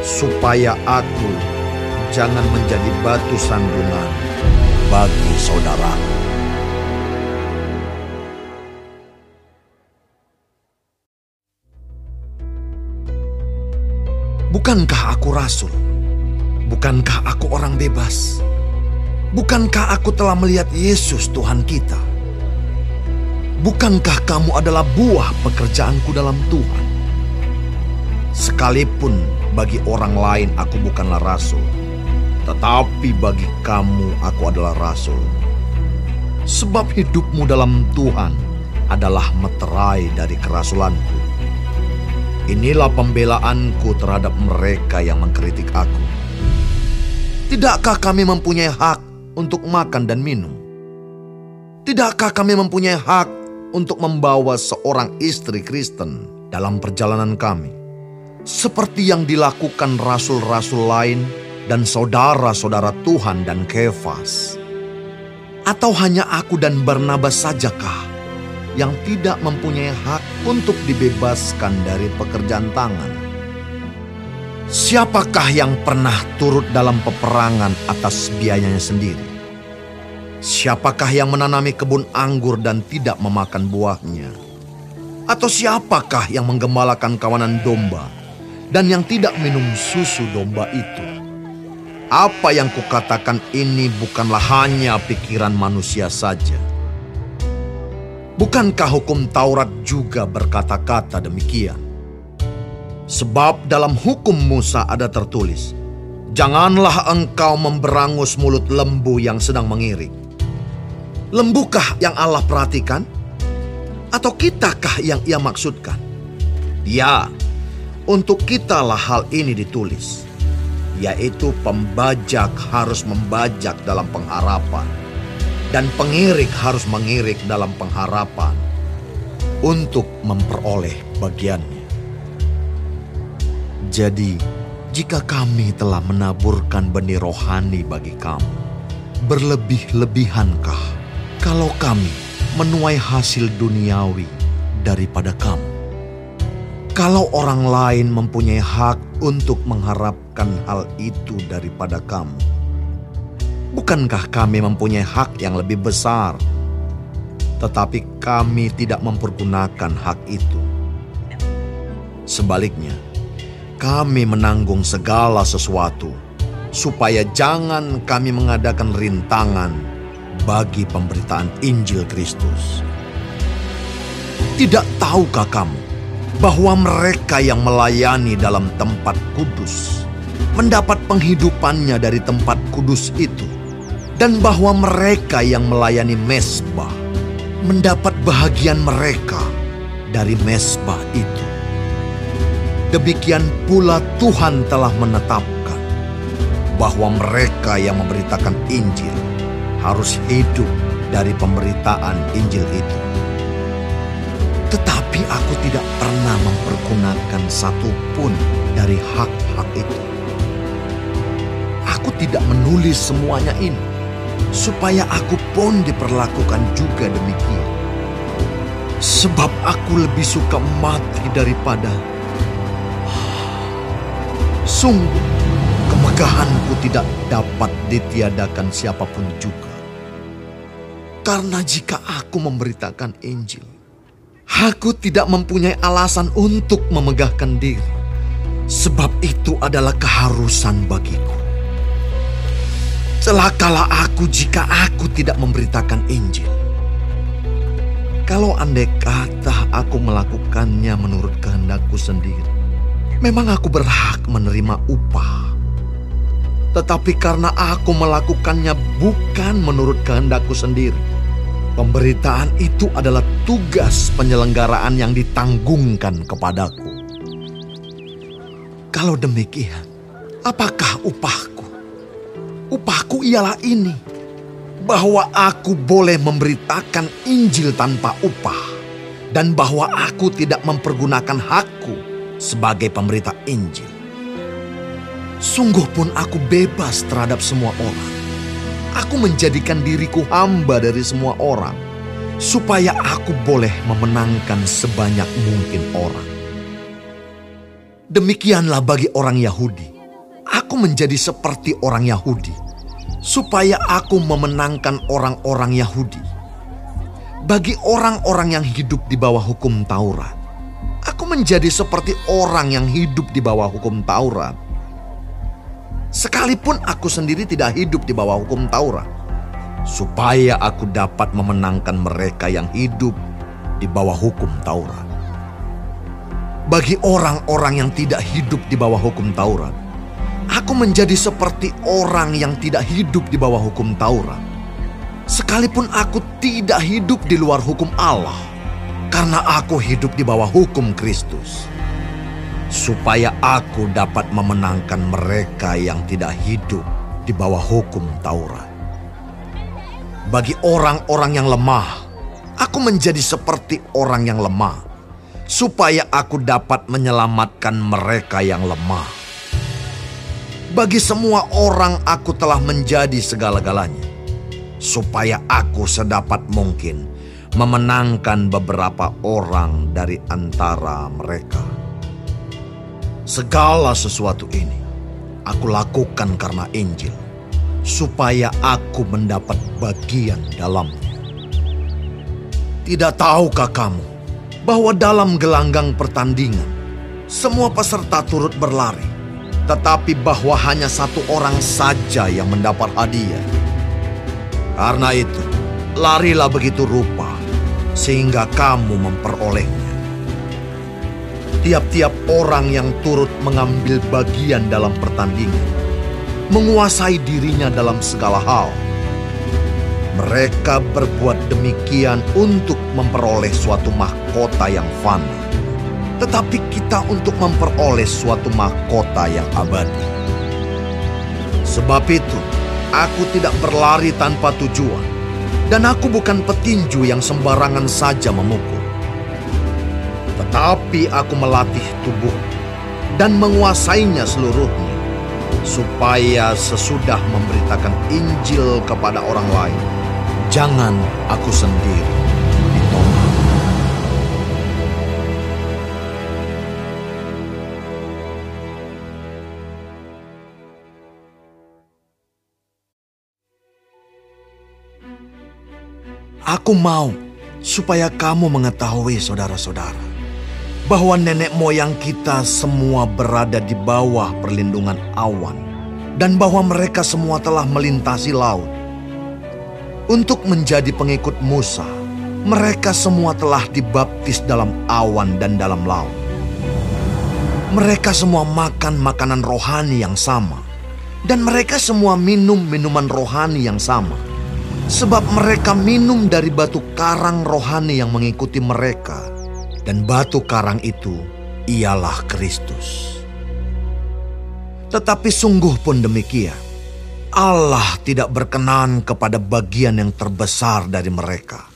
supaya aku jangan menjadi batu sandungan bagi saudara. Bukankah aku rasul? Bukankah aku orang bebas? Bukankah aku telah melihat Yesus Tuhan kita? Bukankah kamu adalah buah pekerjaanku dalam Tuhan? Sekalipun bagi orang lain aku bukanlah rasul, tetapi bagi kamu aku adalah rasul. Sebab hidupmu dalam Tuhan adalah meterai dari kerasulanku. Inilah pembelaanku terhadap mereka yang mengkritik aku. Tidakkah kami mempunyai hak untuk makan dan minum? Tidakkah kami mempunyai hak untuk membawa seorang istri Kristen dalam perjalanan kami? seperti yang dilakukan rasul-rasul lain dan saudara-saudara Tuhan dan Kefas? Atau hanya aku dan Barnabas sajakah yang tidak mempunyai hak untuk dibebaskan dari pekerjaan tangan? Siapakah yang pernah turut dalam peperangan atas biayanya sendiri? Siapakah yang menanami kebun anggur dan tidak memakan buahnya? Atau siapakah yang menggembalakan kawanan domba dan yang tidak minum susu domba itu. Apa yang kukatakan ini bukanlah hanya pikiran manusia saja. Bukankah hukum Taurat juga berkata-kata demikian? Sebab dalam hukum Musa ada tertulis, Janganlah engkau memberangus mulut lembu yang sedang mengiring. Lembukah yang Allah perhatikan? Atau kitakah yang ia maksudkan? Ya, untuk kitalah hal ini ditulis, yaitu pembajak harus membajak dalam pengharapan, dan pengirik harus mengirik dalam pengharapan untuk memperoleh bagiannya. Jadi, jika kami telah menaburkan benih rohani bagi kamu, berlebih-lebihankah kalau kami menuai hasil duniawi daripada kamu? Kalau orang lain mempunyai hak untuk mengharapkan hal itu daripada kamu, bukankah kami mempunyai hak yang lebih besar? Tetapi kami tidak mempergunakan hak itu. Sebaliknya, kami menanggung segala sesuatu supaya jangan kami mengadakan rintangan bagi pemberitaan Injil Kristus. Tidak tahukah kamu bahwa mereka yang melayani dalam tempat kudus mendapat penghidupannya dari tempat kudus itu, dan bahwa mereka yang melayani mesbah mendapat bahagian mereka dari mesbah itu. Demikian pula Tuhan telah menetapkan bahwa mereka yang memberitakan Injil harus hidup dari pemberitaan Injil itu. Tetapi aku tidak pernah mempergunakan satupun dari hak-hak itu. Aku tidak menulis semuanya ini, supaya aku pun diperlakukan juga demikian. Sebab aku lebih suka mati daripada... Sungguh, kemegahanku tidak dapat ditiadakan siapa pun juga. Karena jika aku memberitakan Injil, Aku tidak mempunyai alasan untuk memegahkan diri, sebab itu adalah keharusan bagiku. Celakalah aku jika aku tidak memberitakan Injil. Kalau andai kata aku melakukannya menurut kehendakku sendiri, memang aku berhak menerima upah. Tetapi karena aku melakukannya bukan menurut kehendakku sendiri, Pemberitaan itu adalah tugas penyelenggaraan yang ditanggungkan kepadaku. Kalau demikian, apakah upahku? Upahku ialah ini, bahwa aku boleh memberitakan Injil tanpa upah, dan bahwa aku tidak mempergunakan hakku sebagai pemberita Injil. Sungguh pun aku bebas terhadap semua orang aku menjadikan diriku hamba dari semua orang, supaya aku boleh memenangkan sebanyak mungkin orang. Demikianlah bagi orang Yahudi, aku menjadi seperti orang Yahudi, supaya aku memenangkan orang-orang Yahudi. Bagi orang-orang yang hidup di bawah hukum Taurat, aku menjadi seperti orang yang hidup di bawah hukum Taurat Sekalipun aku sendiri tidak hidup di bawah hukum Taurat, supaya aku dapat memenangkan mereka yang hidup di bawah hukum Taurat. Bagi orang-orang yang tidak hidup di bawah hukum Taurat, aku menjadi seperti orang yang tidak hidup di bawah hukum Taurat. Sekalipun aku tidak hidup di luar hukum Allah, karena aku hidup di bawah hukum Kristus supaya aku dapat memenangkan mereka yang tidak hidup di bawah hukum Taurat. Bagi orang-orang yang lemah, aku menjadi seperti orang yang lemah, supaya aku dapat menyelamatkan mereka yang lemah. Bagi semua orang, aku telah menjadi segala-galanya, supaya aku sedapat mungkin memenangkan beberapa orang dari antara mereka. Segala sesuatu ini aku lakukan karena Injil, supaya aku mendapat bagian dalamnya. Tidak tahukah kamu bahwa dalam gelanggang pertandingan semua peserta turut berlari, tetapi bahwa hanya satu orang saja yang mendapat hadiah? Karena itu, larilah begitu rupa sehingga kamu memperolehnya tiap-tiap orang yang turut mengambil bagian dalam pertandingan, menguasai dirinya dalam segala hal. Mereka berbuat demikian untuk memperoleh suatu mahkota yang fana, tetapi kita untuk memperoleh suatu mahkota yang abadi. Sebab itu, aku tidak berlari tanpa tujuan, dan aku bukan petinju yang sembarangan saja memukul. Tetapi aku melatih tubuh dan menguasainya seluruhnya, supaya sesudah memberitakan Injil kepada orang lain, jangan aku sendiri Aku mau supaya kamu mengetahui saudara-saudara bahwa nenek moyang kita semua berada di bawah perlindungan awan, dan bahwa mereka semua telah melintasi laut. Untuk menjadi pengikut Musa, mereka semua telah dibaptis dalam awan dan dalam laut. Mereka semua makan makanan rohani yang sama, dan mereka semua minum minuman rohani yang sama, sebab mereka minum dari batu karang rohani yang mengikuti mereka dan batu karang itu ialah Kristus. Tetapi sungguh pun demikian, Allah tidak berkenan kepada bagian yang terbesar dari mereka,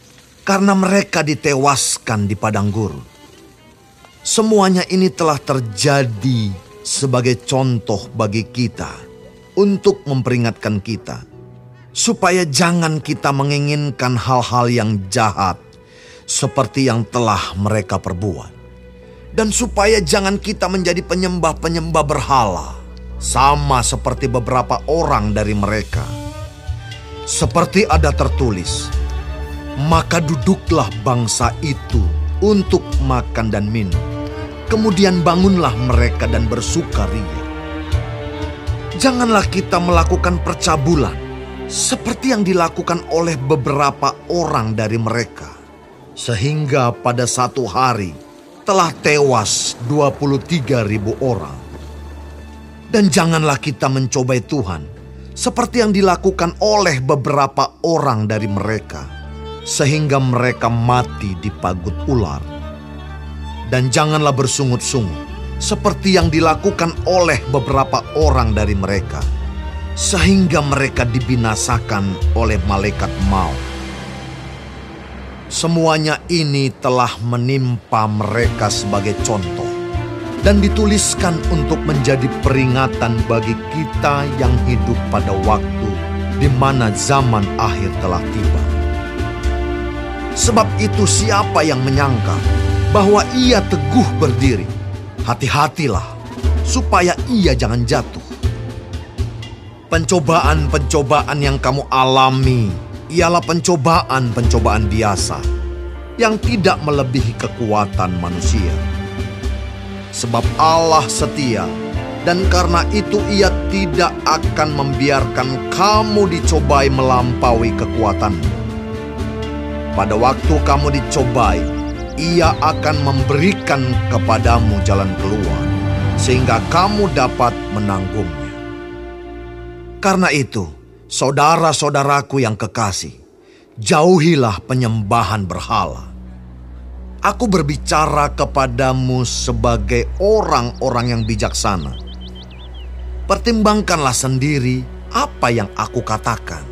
karena mereka ditewaskan di padang gurun. Semuanya ini telah terjadi sebagai contoh bagi kita untuk memperingatkan kita, supaya jangan kita menginginkan hal-hal yang jahat seperti yang telah mereka perbuat. Dan supaya jangan kita menjadi penyembah-penyembah berhala, sama seperti beberapa orang dari mereka. Seperti ada tertulis, maka duduklah bangsa itu untuk makan dan minum. Kemudian bangunlah mereka dan bersukaria. Janganlah kita melakukan percabulan seperti yang dilakukan oleh beberapa orang dari mereka sehingga pada satu hari telah tewas 23 ribu orang. Dan janganlah kita mencobai Tuhan seperti yang dilakukan oleh beberapa orang dari mereka. sehingga mereka mati di pagut ular. Dan janganlah bersungut-sungut seperti yang dilakukan oleh beberapa orang dari mereka, sehingga mereka dibinasakan oleh malaikat maut. Semuanya ini telah menimpa mereka sebagai contoh dan dituliskan untuk menjadi peringatan bagi kita yang hidup pada waktu di mana zaman akhir telah tiba. Sebab itu siapa yang menyangka bahwa ia teguh berdiri, hati-hatilah supaya ia jangan jatuh. Pencobaan-pencobaan yang kamu alami ialah pencobaan-pencobaan biasa yang tidak melebihi kekuatan manusia. Sebab Allah setia dan karena itu ia tidak akan membiarkan kamu dicobai melampaui kekuatanmu. Pada waktu kamu dicobai, ia akan memberikan kepadamu jalan keluar, sehingga kamu dapat menanggungnya. Karena itu, saudara-saudaraku yang kekasih, jauhilah penyembahan berhala. Aku berbicara kepadamu sebagai orang-orang yang bijaksana Pertimbangkanlah sendiri apa yang aku katakan.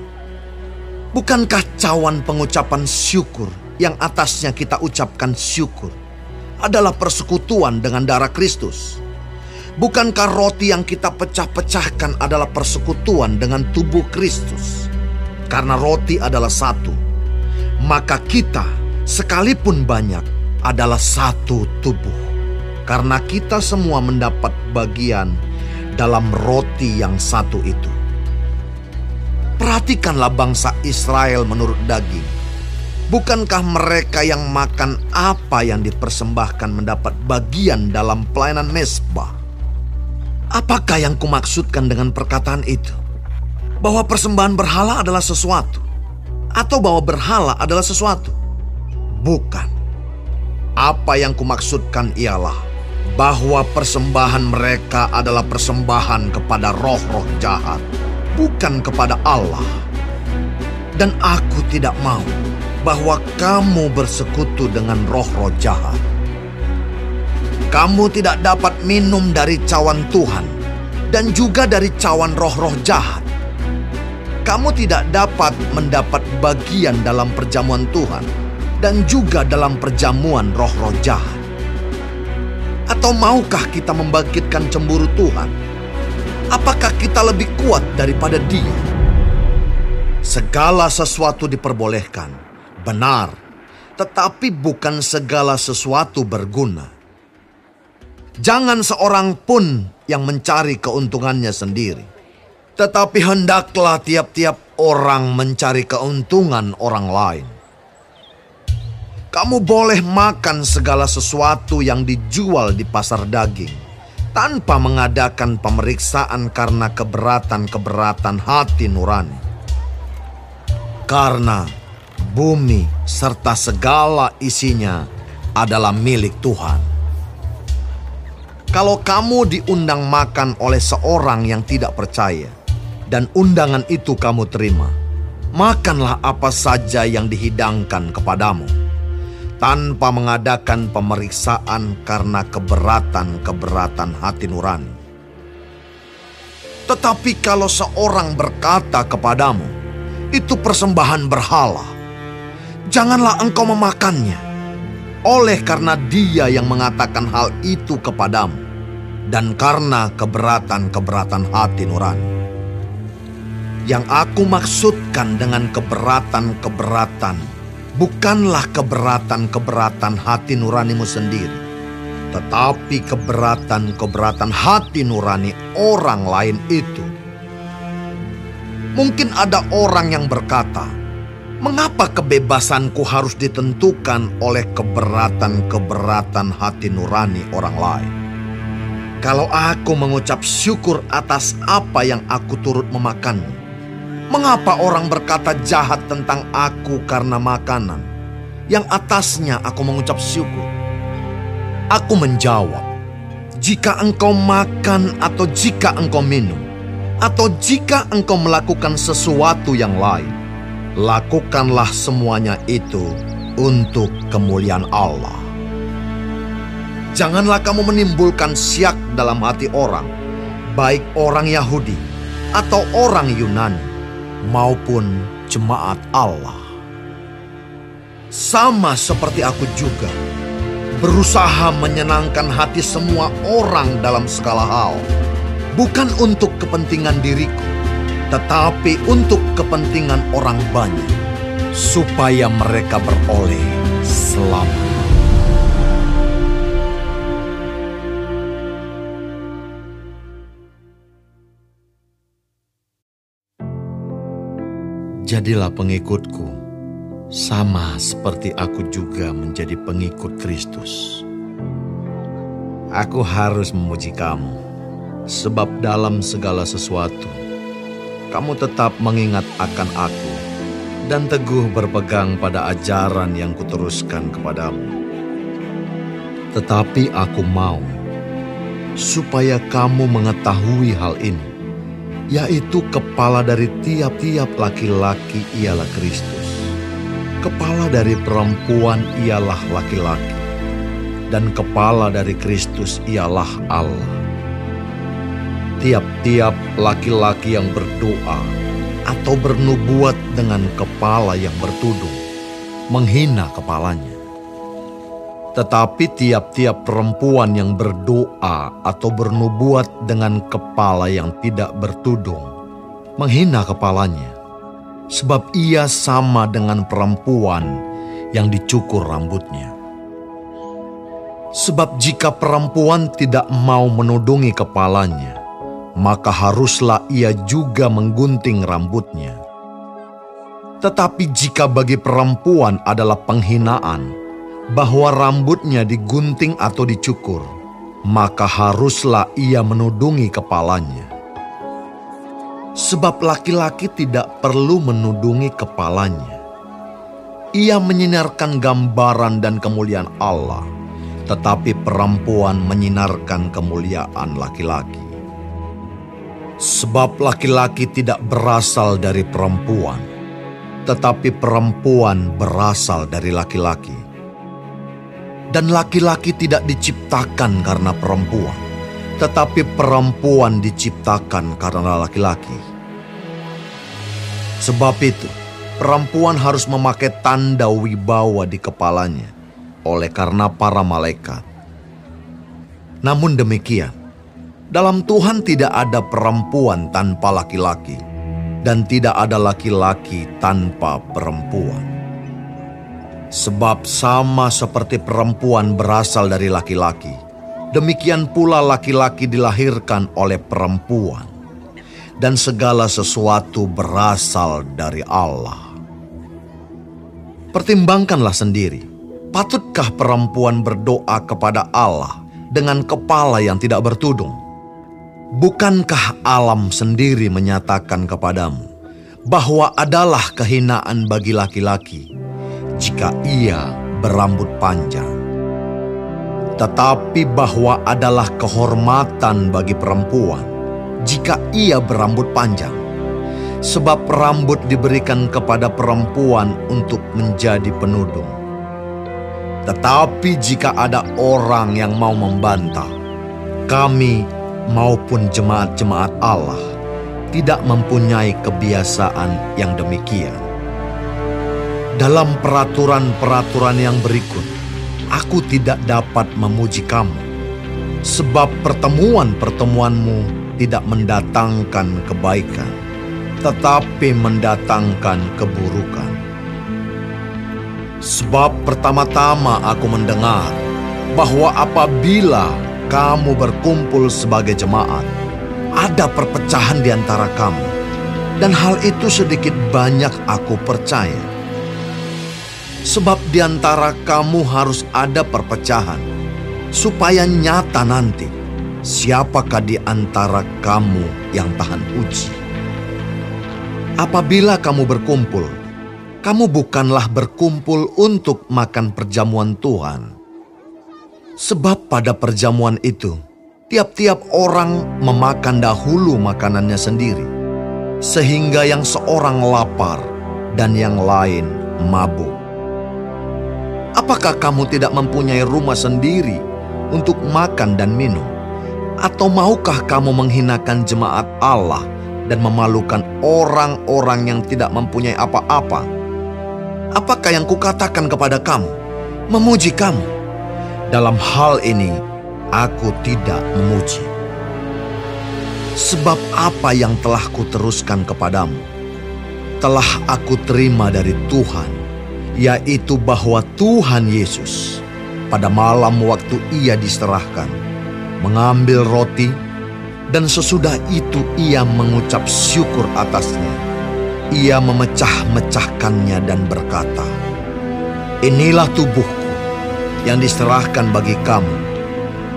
Bukankah cawan pengucapan syukur yang atasnya kita ucapkan syukur adalah persekutuan dengan darah Kristus? Bukankah roti yang kita pecah-pecahkan adalah persekutuan dengan tubuh Kristus? Karena roti adalah satu, maka kita sekalipun banyak adalah satu tubuh. Karena kita semua mendapat bagian dalam roti yang satu itu. Perhatikanlah bangsa Israel menurut daging. Bukankah mereka yang makan apa yang dipersembahkan mendapat bagian dalam pelayanan mesbah? Apakah yang kumaksudkan dengan perkataan itu? Bahwa persembahan berhala adalah sesuatu? Atau bahwa berhala adalah sesuatu? Bukan. Apa yang kumaksudkan ialah bahwa persembahan mereka adalah persembahan kepada roh-roh jahat, bukan kepada Allah. Dan aku tidak mau bahwa kamu bersekutu dengan roh-roh jahat. Kamu tidak dapat minum dari cawan Tuhan dan juga dari cawan roh-roh jahat. Kamu tidak dapat mendapat bagian dalam perjamuan Tuhan dan juga dalam perjamuan roh-roh jahat. Atau maukah kita membangkitkan cemburu Tuhan? Apakah kita lebih kuat daripada Dia? Segala sesuatu diperbolehkan, benar, tetapi bukan segala sesuatu berguna. Jangan seorang pun yang mencari keuntungannya sendiri, tetapi hendaklah tiap-tiap orang mencari keuntungan orang lain. Kamu boleh makan segala sesuatu yang dijual di pasar daging tanpa mengadakan pemeriksaan karena keberatan-keberatan hati nurani. Karena bumi serta segala isinya adalah milik Tuhan. Kalau kamu diundang makan oleh seorang yang tidak percaya dan undangan itu kamu terima, makanlah apa saja yang dihidangkan kepadamu tanpa mengadakan pemeriksaan karena keberatan-keberatan hati nurani. Tetapi kalau seorang berkata kepadamu, itu persembahan berhala, janganlah engkau memakannya, oleh karena dia yang mengatakan hal itu kepadamu, dan karena keberatan-keberatan hati nurani. Yang aku maksudkan dengan keberatan-keberatan bukanlah keberatan-keberatan hati nuranimu sendiri, tetapi keberatan-keberatan hati nurani orang lain itu. Mungkin ada orang yang berkata, "Mengapa kebebasanku harus ditentukan oleh keberatan-keberatan hati nurani orang lain?" Kalau aku mengucap syukur atas apa yang aku turut memakanmu, Mengapa orang berkata jahat tentang aku karena makanan yang atasnya aku mengucap syukur? Aku menjawab, jika engkau makan atau jika engkau minum, atau jika engkau melakukan sesuatu yang lain, lakukanlah semuanya itu untuk kemuliaan Allah. Janganlah kamu menimbulkan siak dalam hati orang, baik orang Yahudi atau orang Yunani, maupun jemaat Allah. Sama seperti aku juga, berusaha menyenangkan hati semua orang dalam segala hal, bukan untuk kepentingan diriku, tetapi untuk kepentingan orang banyak, supaya mereka beroleh selamat. Jadilah pengikutku, sama seperti aku juga menjadi pengikut Kristus. Aku harus memuji kamu, sebab dalam segala sesuatu, kamu tetap mengingat akan aku dan teguh berpegang pada ajaran yang kuteruskan kepadamu. Tetapi aku mau supaya kamu mengetahui hal ini, yaitu kepala dari tiap-tiap laki-laki ialah Kristus. Kepala dari perempuan ialah laki-laki, dan kepala dari Kristus ialah Allah. Tiap-tiap laki-laki yang berdoa atau bernubuat dengan kepala yang bertudung, menghina kepalanya. Tetapi tiap-tiap perempuan yang berdoa atau bernubuat dengan kepala yang tidak bertudung, menghina kepalanya, sebab ia sama dengan perempuan yang dicukur rambutnya. Sebab jika perempuan tidak mau menudungi kepalanya, maka haruslah ia juga menggunting rambutnya. Tetapi jika bagi perempuan adalah penghinaan bahwa rambutnya digunting atau dicukur, maka haruslah ia menudungi kepalanya. Sebab laki-laki tidak perlu menudungi kepalanya. Ia menyinarkan gambaran dan kemuliaan Allah, tetapi perempuan menyinarkan kemuliaan laki-laki. Sebab laki-laki tidak berasal dari perempuan, tetapi perempuan berasal dari laki-laki. Dan laki-laki tidak diciptakan karena perempuan, tetapi perempuan diciptakan karena laki-laki. Sebab itu, perempuan harus memakai tanda wibawa di kepalanya oleh karena para malaikat. Namun demikian, dalam Tuhan tidak ada perempuan tanpa laki-laki, dan tidak ada laki-laki tanpa perempuan. Sebab sama seperti perempuan berasal dari laki-laki, demikian pula laki-laki dilahirkan oleh perempuan, dan segala sesuatu berasal dari Allah. Pertimbangkanlah sendiri, patutkah perempuan berdoa kepada Allah dengan kepala yang tidak bertudung? Bukankah alam sendiri menyatakan kepadamu bahwa adalah kehinaan bagi laki-laki jika ia berambut panjang, tetapi bahwa adalah kehormatan bagi perempuan jika ia berambut panjang, sebab rambut diberikan kepada perempuan untuk menjadi penudung. Tetapi jika ada orang yang mau membantah, kami maupun jemaat-jemaat Allah tidak mempunyai kebiasaan yang demikian. Dalam peraturan-peraturan yang berikut, aku tidak dapat memuji kamu, sebab pertemuan-pertemuanmu tidak mendatangkan kebaikan, tetapi mendatangkan keburukan. Sebab pertama-tama aku mendengar bahwa apabila kamu berkumpul sebagai jemaat, ada perpecahan di antara kamu, dan hal itu sedikit banyak aku percaya. Sebab di antara kamu harus ada perpecahan, supaya nyata nanti siapakah di antara kamu yang tahan uji. Apabila kamu berkumpul, kamu bukanlah berkumpul untuk makan perjamuan Tuhan Sebab pada perjamuan itu, tiap-tiap orang memakan dahulu makanannya sendiri, sehingga yang seorang lapar dan yang lain mabuk. Apakah kamu tidak mempunyai rumah sendiri untuk makan dan minum? Atau maukah kamu menghinakan jemaat Allah dan memalukan orang-orang yang tidak mempunyai apa-apa? Apakah yang kukatakan kepada kamu? Memuji kamu. Dalam hal ini, aku tidak memuji. Sebab apa yang telah kuteruskan kepadamu, telah aku terima dari Tuhan, yaitu bahwa Tuhan Yesus pada malam waktu ia diserahkan, mengambil roti, dan sesudah itu ia mengucap syukur atasnya. Ia memecah-mecahkannya dan berkata, Inilah tubuhku yang diserahkan bagi kamu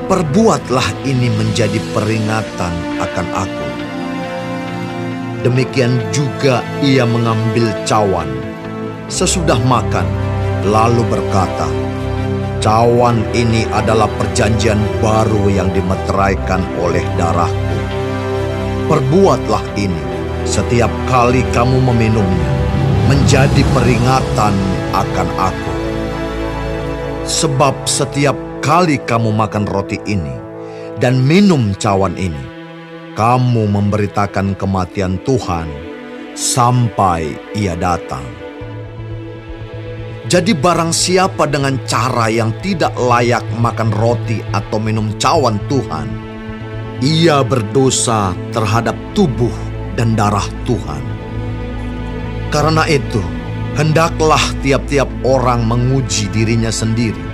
perbuatlah ini menjadi peringatan akan aku. Demikian juga ia mengambil cawan sesudah makan, lalu berkata, Cawan ini adalah perjanjian baru yang dimeteraikan oleh darahku. Perbuatlah ini setiap kali kamu meminumnya, menjadi peringatan akan aku. Sebab setiap kali kamu makan roti ini dan minum cawan ini, kamu memberitakan kematian Tuhan sampai ia datang. Jadi barang siapa dengan cara yang tidak layak makan roti atau minum cawan Tuhan, ia berdosa terhadap tubuh dan darah Tuhan. Karena itu, hendaklah tiap-tiap orang menguji dirinya sendiri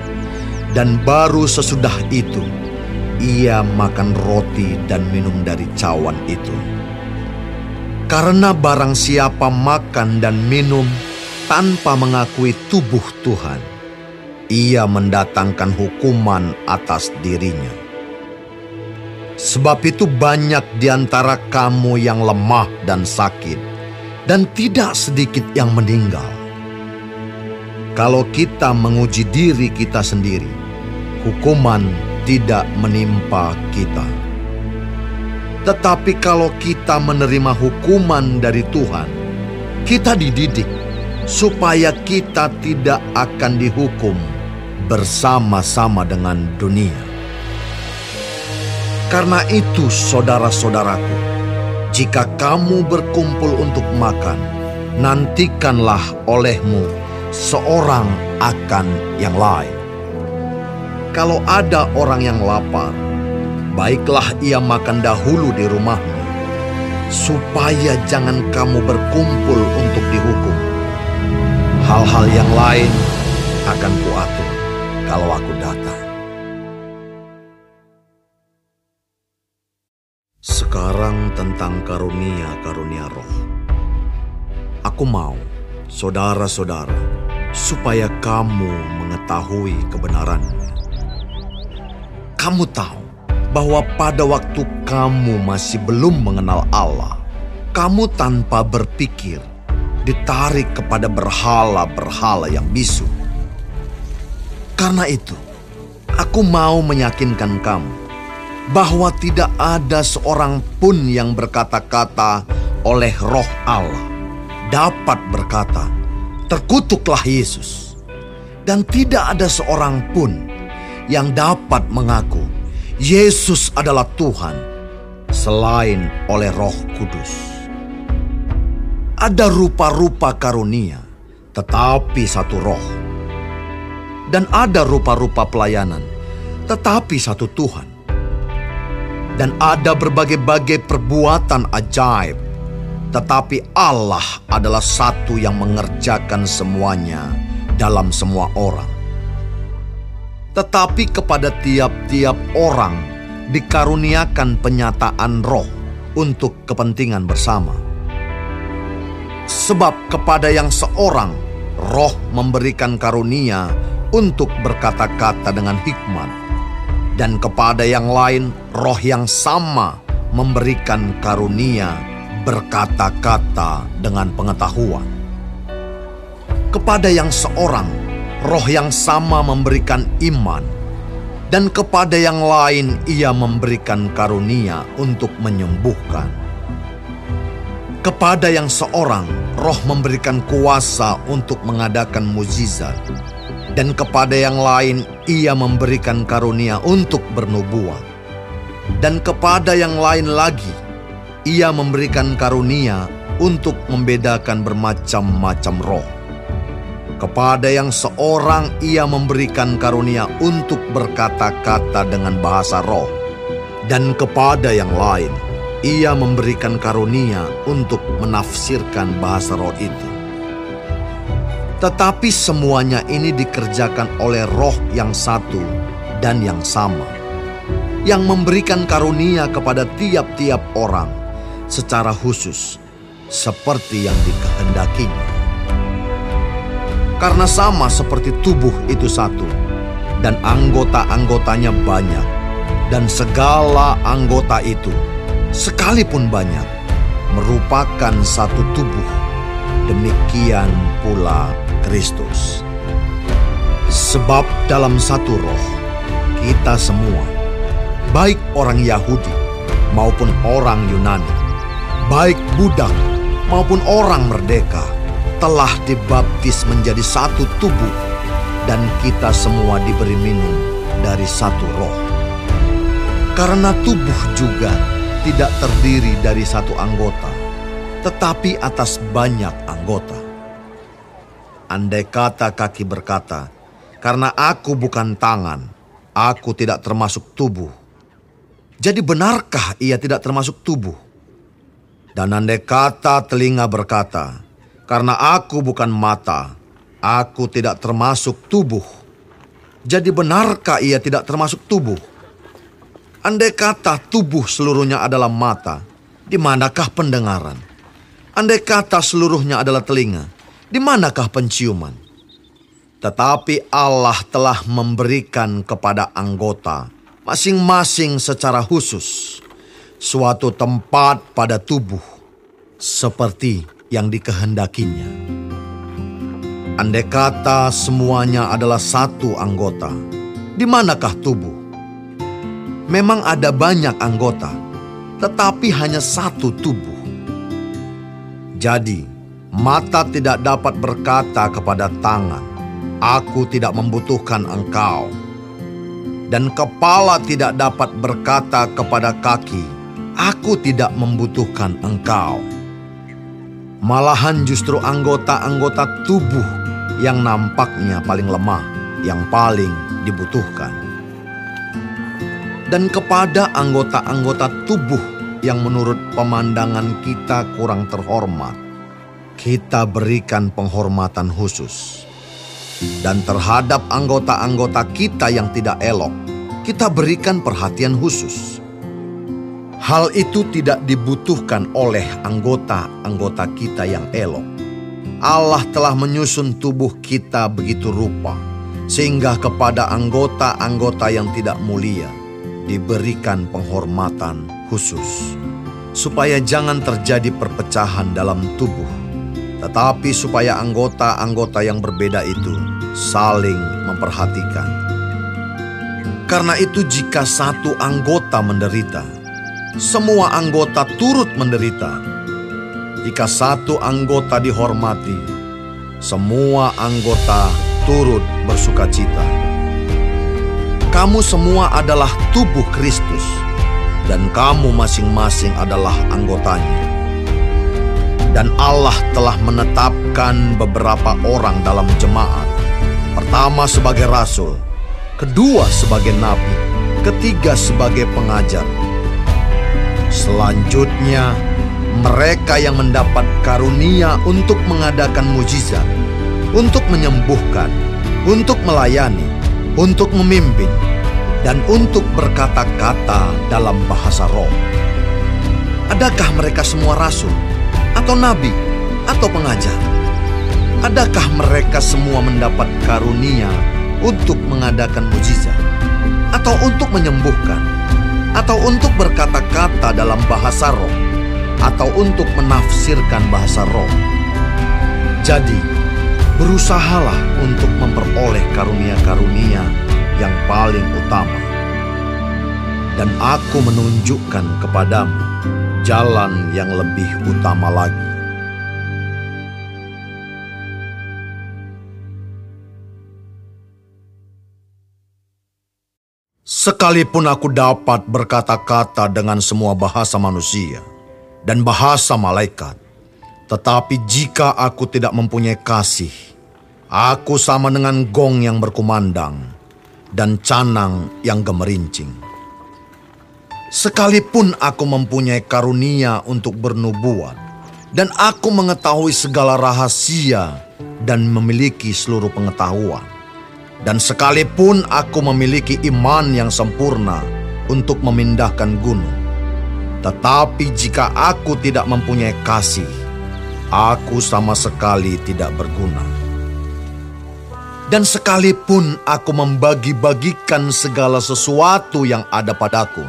dan baru sesudah itu, ia makan roti dan minum dari cawan itu. Karena barang siapa makan dan minum tanpa mengakui tubuh Tuhan, ia mendatangkan hukuman atas dirinya. Sebab itu banyak di antara kamu yang lemah dan sakit, dan tidak sedikit yang meninggal. Kalau kita menguji diri kita sendiri, hukuman tidak menimpa kita. Tetapi kalau kita menerima hukuman dari Tuhan, kita dididik supaya kita tidak akan dihukum bersama-sama dengan dunia. Karena itu, saudara-saudaraku, jika kamu berkumpul untuk makan, nantikanlah olehmu seorang akan yang lain. Kalau ada orang yang lapar, baiklah ia makan dahulu di rumahnya, supaya jangan kamu berkumpul untuk dihukum. Hal-hal yang lain akan kuatur kalau aku datang. Aku mau, saudara-saudara, supaya kamu mengetahui kebenarannya kamu tahu bahwa pada waktu kamu masih belum mengenal Allah, kamu tanpa berpikir ditarik kepada berhala-berhala yang bisu. Karena itu, aku mau meyakinkan kamu bahwa tidak ada seorang pun yang berkata-kata oleh roh Allah dapat berkata, terkutuklah Yesus. Dan tidak ada seorang pun yang dapat mengaku Yesus adalah Tuhan selain oleh Roh Kudus. Ada rupa-rupa karunia, tetapi satu roh. Dan ada rupa-rupa pelayanan, tetapi satu Tuhan. Dan ada berbagai-bagai perbuatan ajaib, tetapi Allah adalah satu yang mengerjakan semuanya dalam semua orang tetapi kepada tiap-tiap orang dikaruniakan penyataan roh untuk kepentingan bersama. Sebab kepada yang seorang roh memberikan karunia untuk berkata-kata dengan hikmat, dan kepada yang lain roh yang sama memberikan karunia berkata-kata dengan pengetahuan. Kepada yang seorang roh yang sama memberikan iman, dan kepada yang lain ia memberikan karunia untuk menyembuhkan. Kepada yang seorang, roh memberikan kuasa untuk mengadakan mukjizat, dan kepada yang lain ia memberikan karunia untuk bernubuat. Dan kepada yang lain lagi, ia memberikan karunia untuk membedakan bermacam-macam roh. Kepada yang seorang ia memberikan karunia untuk berkata-kata dengan bahasa roh, dan kepada yang lain ia memberikan karunia untuk menafsirkan bahasa roh itu. Tetapi semuanya ini dikerjakan oleh roh yang satu dan yang sama, yang memberikan karunia kepada tiap-tiap orang secara khusus, seperti yang dikehendakinya. Karena sama seperti tubuh itu satu, dan anggota-anggotanya banyak, dan segala anggota itu sekalipun banyak, merupakan satu tubuh. Demikian pula Kristus. Sebab dalam satu roh, kita semua, baik orang Yahudi maupun orang Yunani, baik budak maupun orang merdeka, telah dibaptis menjadi satu tubuh dan kita semua diberi minum dari satu roh. Karena tubuh juga tidak terdiri dari satu anggota, tetapi atas banyak anggota. Andai kata kaki berkata, "Karena aku bukan tangan, aku tidak termasuk tubuh." Jadi, benarkah ia tidak termasuk tubuh? Dan andai kata telinga berkata, "Karena aku bukan mata, aku tidak termasuk tubuh." Jadi, benarkah ia tidak termasuk tubuh? Andai kata tubuh seluruhnya adalah mata, di manakah pendengaran? Andai kata seluruhnya adalah telinga, di manakah penciuman? Tetapi Allah telah memberikan kepada anggota masing-masing secara khusus suatu tempat pada tubuh seperti yang dikehendakinya. Andai kata semuanya adalah satu anggota, di manakah tubuh? Memang ada banyak anggota, tetapi hanya satu tubuh. Jadi, mata tidak dapat berkata kepada tangan, "Aku tidak membutuhkan engkau." Dan kepala tidak dapat berkata kepada kaki, "Aku tidak membutuhkan engkau." Malahan justru anggota-anggota tubuh yang nampaknya paling lemah, yang paling dibutuhkan dan kepada anggota-anggota tubuh yang menurut pemandangan kita kurang terhormat, kita berikan penghormatan khusus. Dan terhadap anggota-anggota kita yang tidak elok, kita berikan perhatian khusus. Hal itu tidak dibutuhkan oleh anggota-anggota kita yang elok. Allah telah menyusun tubuh kita begitu rupa, sehingga kepada anggota-anggota yang tidak mulia, diberikan penghormatan khusus, supaya jangan terjadi perpecahan dalam tubuh, tetapi supaya anggota-anggota yang berbeda itu saling memperhatikan. Karena itu, jika satu anggota menderita, semua anggota turut menderita. Jika satu anggota dihormati, semua anggota turut bersuka cita kamu semua adalah tubuh Kristus, dan kamu masing-masing adalah anggotanya. Dan Allah telah menetapkan beberapa orang dalam jemaat. Pertama sebagai rasul, kedua sebagai nabi, ketiga sebagai pengajar. Selanjutnya, mereka yang mendapat karunia untuk mengadakan mujizat, untuk menyembuhkan, untuk melayani, untuk memimpin, dan untuk berkata-kata dalam bahasa roh. Adakah mereka semua rasul, atau nabi, atau pengajar? Adakah mereka semua mendapat karunia untuk mengadakan mujizat, atau untuk menyembuhkan, atau untuk berkata-kata dalam bahasa roh, atau untuk menafsirkan bahasa roh? Jadi, berusahalah untuk memperoleh karunia-karunia yang paling utama. Dan aku menunjukkan kepadamu jalan yang lebih utama lagi. Sekalipun aku dapat berkata-kata dengan semua bahasa manusia dan bahasa malaikat, tetapi jika aku tidak mempunyai kasih, aku sama dengan gong yang berkumandang dan canang yang gemerincing. Sekalipun aku mempunyai karunia untuk bernubuat, dan aku mengetahui segala rahasia dan memiliki seluruh pengetahuan, dan sekalipun aku memiliki iman yang sempurna untuk memindahkan gunung, tetapi jika aku tidak mempunyai kasih, aku sama sekali tidak berguna. Dan sekalipun aku membagi-bagikan segala sesuatu yang ada padaku,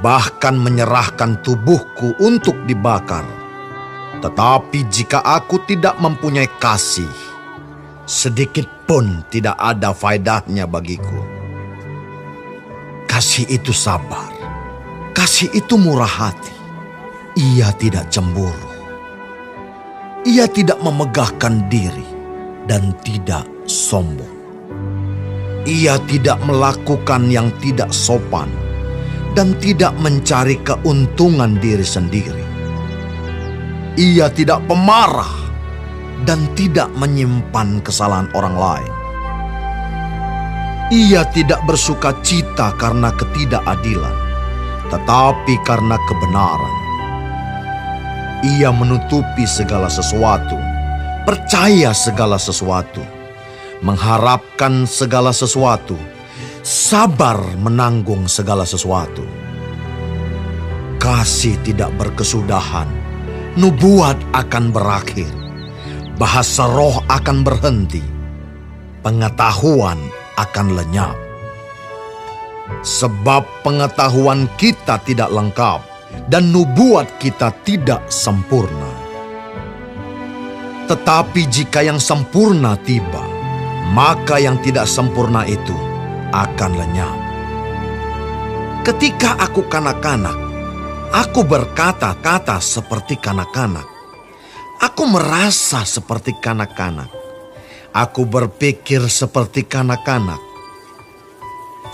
bahkan menyerahkan tubuhku untuk dibakar, tetapi jika aku tidak mempunyai kasih, sedikit pun tidak ada faedahnya bagiku. Kasih itu sabar, kasih itu murah hati, ia tidak cemburu, ia tidak memegahkan diri dan tidak sombong. Ia tidak melakukan yang tidak sopan dan tidak mencari keuntungan diri sendiri. Ia tidak pemarah dan tidak menyimpan kesalahan orang lain. Ia tidak bersuka cita karena ketidakadilan, tetapi karena kebenaran. Ia menutupi segala sesuatu, percaya segala sesuatu, mengharapkan segala sesuatu, sabar menanggung segala sesuatu. Kasih tidak berkesudahan, nubuat akan berakhir, bahasa roh akan berhenti, pengetahuan akan lenyap. Sebab pengetahuan kita tidak lengkap dan nubuat kita tidak sempurna. Tetapi jika yang sempurna tiba, maka yang tidak sempurna itu akan lenyap. Ketika aku kanak-kanak, aku berkata-kata seperti kanak-kanak. Aku merasa seperti kanak-kanak. Aku berpikir seperti kanak-kanak.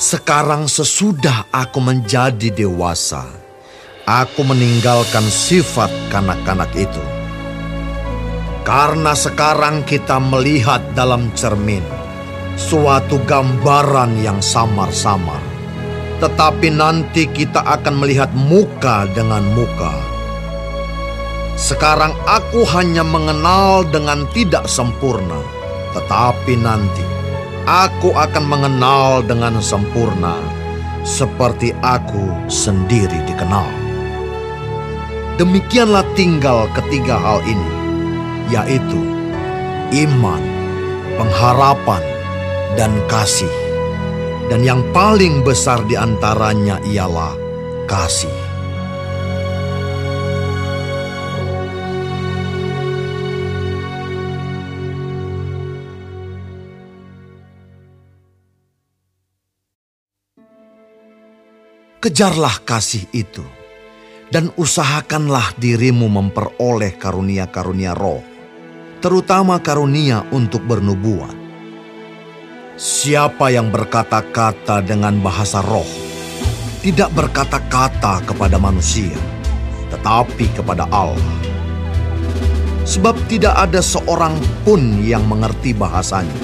Sekarang sesudah aku menjadi dewasa, aku meninggalkan sifat kanak-kanak itu. Karena sekarang kita melihat dalam cermin suatu gambaran yang samar-samar. Tetapi nanti kita akan melihat muka dengan muka. Sekarang aku hanya mengenal dengan tidak sempurna, tetapi nanti aku akan mengenal dengan sempurna seperti aku sendiri dikenal. Demikianlah tinggal ketiga hal ini, yaitu iman, pengharapan, dan kasih. Dan yang paling besar di antaranya ialah kasih. Kejarlah kasih itu, dan usahakanlah dirimu memperoleh karunia-karunia roh, terutama karunia untuk bernubuat. Siapa yang berkata-kata dengan bahasa roh, tidak berkata-kata kepada manusia, tetapi kepada Allah. Sebab tidak ada seorang pun yang mengerti bahasanya.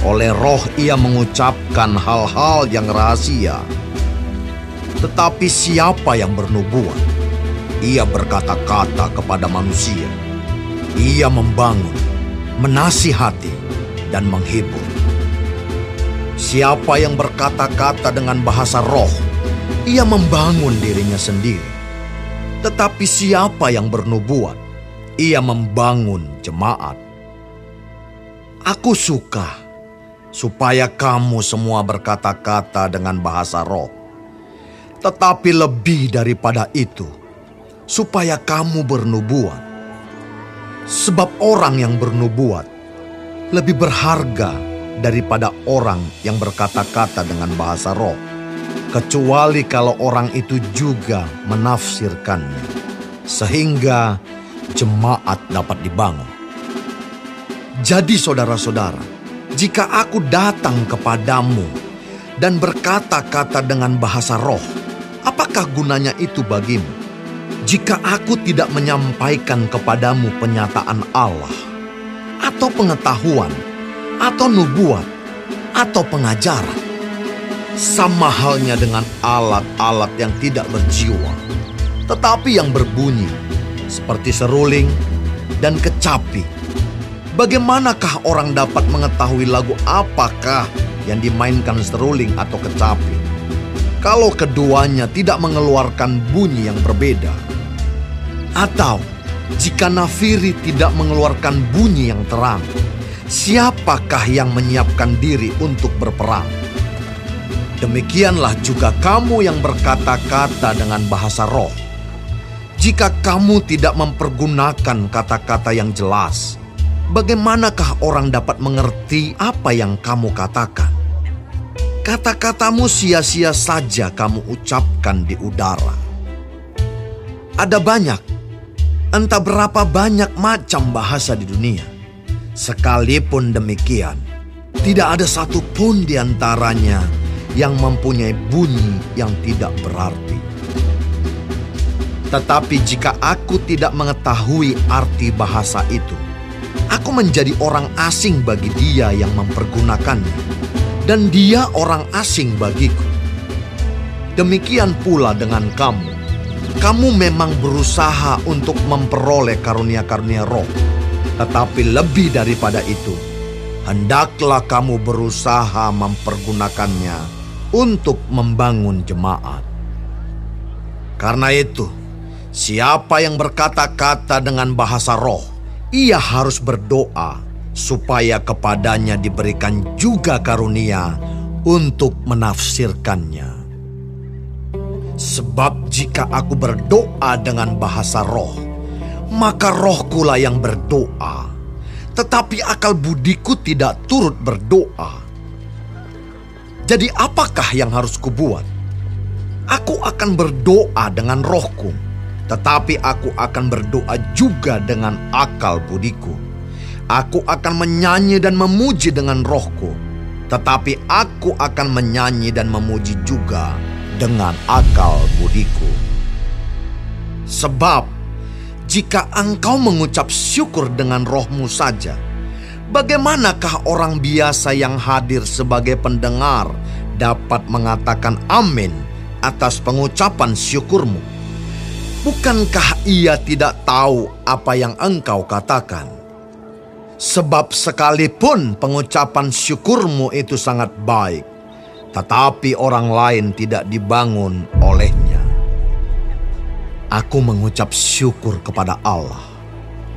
Oleh roh ia mengucapkan hal-hal yang rahasia, tetapi siapa yang bernubuat? Ia berkata-kata kepada manusia. Ia membangun, menasihati, dan menghibur. Siapa yang berkata-kata dengan bahasa roh, ia membangun dirinya sendiri. Tetapi siapa yang bernubuat, ia membangun jemaat. Aku suka supaya kamu semua berkata-kata dengan bahasa roh tetapi lebih daripada itu, supaya kamu bernubuat. Sebab orang yang bernubuat lebih berharga daripada orang yang berkata-kata dengan bahasa roh. kecuali kalau orang itu juga menafsirkannya, sehingga jemaat dapat dibangun. Jadi, saudara-saudara, jika aku datang kepadamu dan berkata-kata dengan bahasa roh, apakah gunanya itu bagimu? Jika aku tidak menyampaikan kepadamu penyataan Allah, atau pengetahuan, atau nubuat, atau pengajaran, sama halnya dengan alat-alat yang tidak berjiwa, tetapi yang berbunyi seperti seruling dan kecapi. Bagaimanakah orang dapat mengetahui lagu apakah yang dimainkan seruling atau kecapi? Kalau keduanya tidak mengeluarkan bunyi yang berbeda, atau jika nafiri tidak mengeluarkan bunyi yang terang, siapakah yang menyiapkan diri untuk berperang? Demikianlah juga kamu yang berkata-kata dengan bahasa roh. Jika kamu tidak mempergunakan kata-kata yang jelas, bagaimanakah orang dapat mengerti apa yang kamu katakan? Kata-katamu sia-sia saja kamu ucapkan di udara. Ada banyak, entah berapa banyak macam bahasa di dunia. Sekalipun demikian, tidak ada satupun di antaranya yang mempunyai bunyi yang tidak berarti. Tetapi jika aku tidak mengetahui arti bahasa itu, aku menjadi orang asing bagi dia yang mempergunakannya, dan dia orang asing bagiku. Demikian pula dengan kamu. Kamu memang berusaha untuk memperoleh karunia-karunia roh, tetapi lebih daripada itu, hendaklah kamu berusaha mempergunakannya untuk membangun jemaat. Karena itu, siapa yang berkata-kata dengan bahasa roh, ia harus berdoa supaya kepadanya diberikan juga karunia untuk menafsirkannya. Sebab jika aku berdoa dengan bahasa roh, maka rohkulah yang berdoa, tetapi akal budiku tidak turut berdoa. Jadi apakah yang harus kubuat? Aku akan berdoa dengan rohku, tetapi aku akan berdoa juga dengan akal budiku. Aku akan menyanyi dan memuji dengan rohku, tetapi aku akan menyanyi dan memuji juga dengan akal budiku. Sebab jika engkau mengucap syukur dengan rohmu saja, Bagaimanakah orang biasa yang hadir sebagai pendengar dapat mengatakan amin atas pengucapan syukurmu? Bukankah ia tidak tahu apa yang engkau katakan? Sebab sekalipun pengucapan syukurmu itu sangat baik, tetapi orang lain tidak dibangun olehnya. Aku mengucap syukur kepada Allah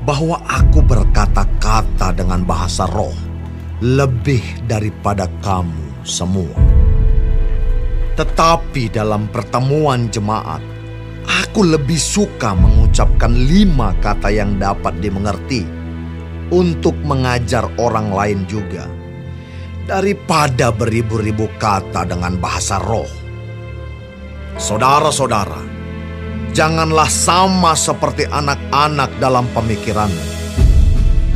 bahwa aku berkata-kata dengan bahasa roh lebih daripada kamu semua. Tetapi dalam pertemuan jemaat, aku lebih suka mengucapkan lima kata yang dapat dimengerti untuk mengajar orang lain juga daripada beribu-ribu kata dengan bahasa roh. Saudara-saudara, Janganlah sama seperti anak-anak dalam pemikiran.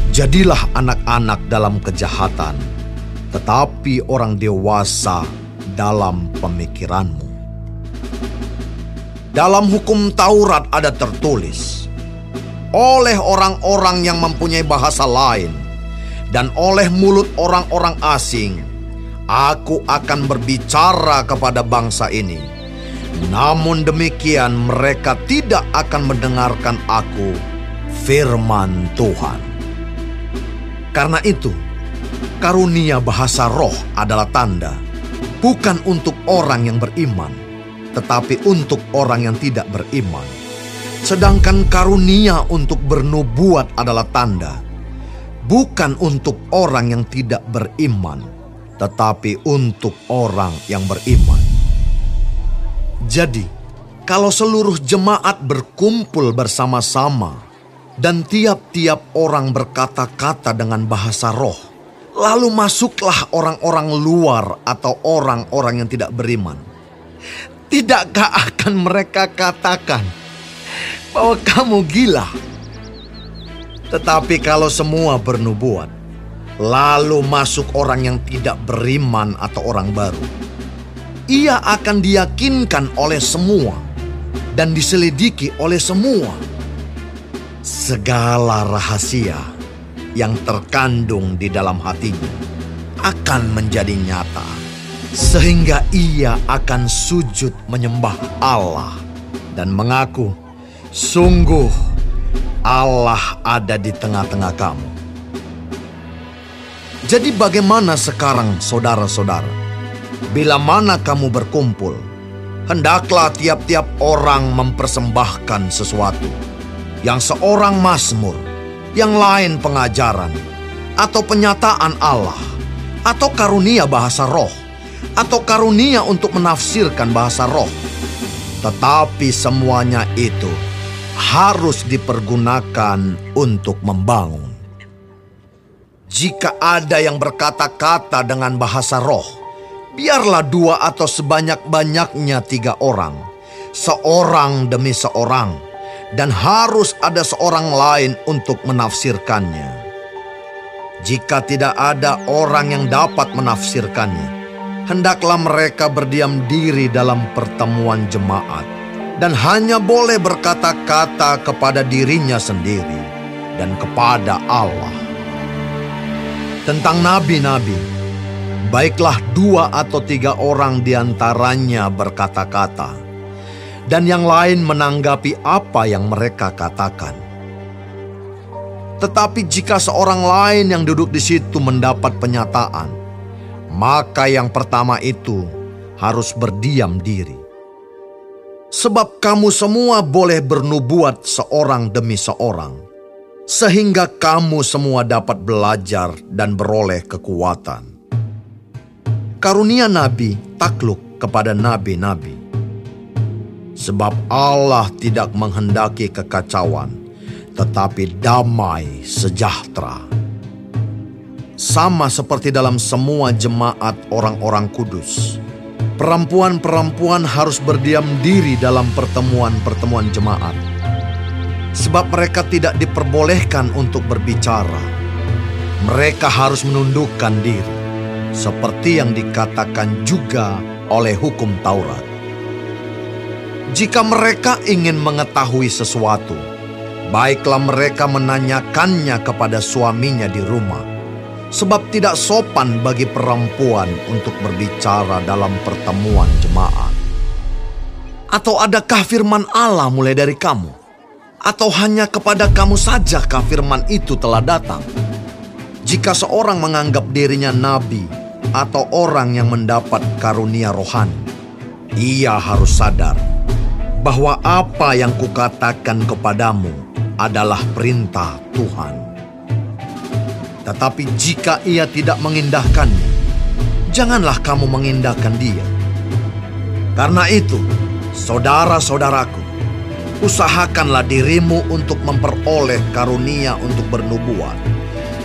Jadilah anak-anak dalam kejahatan, tetapi orang dewasa dalam pemikiranmu. Dalam hukum Taurat ada tertulis, oleh orang-orang yang mempunyai bahasa lain dan oleh mulut orang-orang asing, aku akan berbicara kepada bangsa ini namun demikian mereka tidak akan mendengarkan aku firman Tuhan. Karena itu, karunia bahasa roh adalah tanda, bukan untuk orang yang beriman, tetapi untuk orang yang tidak beriman. Sedangkan karunia untuk bernubuat adalah tanda, bukan untuk orang yang tidak beriman, tetapi untuk orang yang beriman. Jadi, kalau seluruh jemaat berkumpul bersama-sama dan tiap-tiap orang berkata-kata dengan bahasa roh, lalu masuklah orang-orang luar atau orang-orang yang tidak beriman. tidakkah akan mereka katakan bahwa kamu gila? Tetapi kalau semua bernubuat, lalu masuk orang yang tidak beriman atau orang baru, ia akan diyakinkan oleh semua dan diselidiki oleh semua. Segala rahasia yang terkandung di dalam hatinya akan menjadi nyata, sehingga ia akan sujud menyembah Allah dan mengaku, "Sungguh." Allah ada di tengah-tengah kamu. Jadi bagaimana sekarang saudara-saudara? Bila mana kamu berkumpul, hendaklah tiap-tiap orang mempersembahkan sesuatu. Yang seorang mazmur, yang lain pengajaran, atau penyataan Allah, atau karunia bahasa roh, atau karunia untuk menafsirkan bahasa roh. Tetapi semuanya itu harus dipergunakan untuk membangun. Jika ada yang berkata-kata dengan bahasa roh, biarlah dua atau sebanyak-banyaknya tiga orang, seorang demi seorang, dan harus ada seorang lain untuk menafsirkannya. Jika tidak ada orang yang dapat menafsirkannya, hendaklah mereka berdiam diri dalam pertemuan jemaat dan hanya boleh berkata-kata kepada dirinya sendiri dan kepada Allah. Tentang nabi-nabi, baiklah dua atau tiga orang di antaranya berkata-kata, dan yang lain menanggapi apa yang mereka katakan. Tetapi jika seorang lain yang duduk di situ mendapat penyataan, maka yang pertama itu harus berdiam diri Sebab kamu semua boleh bernubuat seorang demi seorang, sehingga kamu semua dapat belajar dan beroleh kekuatan. Karunia nabi takluk kepada nabi-nabi. Sebab Allah tidak menghendaki kekacauan, tetapi damai sejahtera. Sama seperti dalam semua jemaat orang-orang kudus perempuan-perempuan harus berdiam diri dalam pertemuan-pertemuan jemaat, sebab mereka tidak diperbolehkan untuk berbicara. Mereka harus menundukkan diri, seperti yang dikatakan juga oleh hukum Taurat. Jika mereka ingin mengetahui sesuatu, baiklah mereka menanyakannya kepada suaminya di rumah sebab tidak sopan bagi perempuan untuk berbicara dalam pertemuan jemaat. Atau adakah firman Allah mulai dari kamu? Atau hanya kepada kamu saja firman itu telah datang? Jika seorang menganggap dirinya nabi atau orang yang mendapat karunia rohani, ia harus sadar bahwa apa yang kukatakan kepadamu adalah perintah Tuhan. Tetapi jika ia tidak mengindahkannya, janganlah kamu mengindahkan dia. Karena itu, saudara-saudaraku, usahakanlah dirimu untuk memperoleh karunia untuk bernubuat.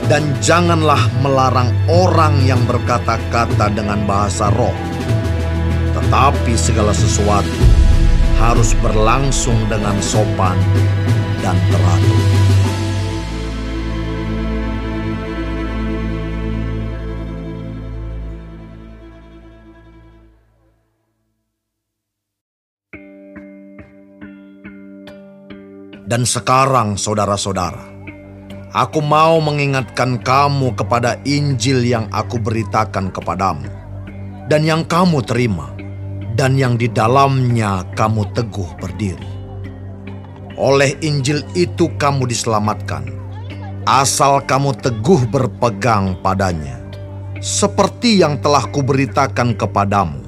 Dan janganlah melarang orang yang berkata-kata dengan bahasa roh. Tetapi segala sesuatu harus berlangsung dengan sopan dan teratur. Dan sekarang saudara-saudara, aku mau mengingatkan kamu kepada Injil yang aku beritakan kepadamu, dan yang kamu terima, dan yang di dalamnya kamu teguh berdiri. Oleh Injil itu kamu diselamatkan, asal kamu teguh berpegang padanya, seperti yang telah kuberitakan kepadamu,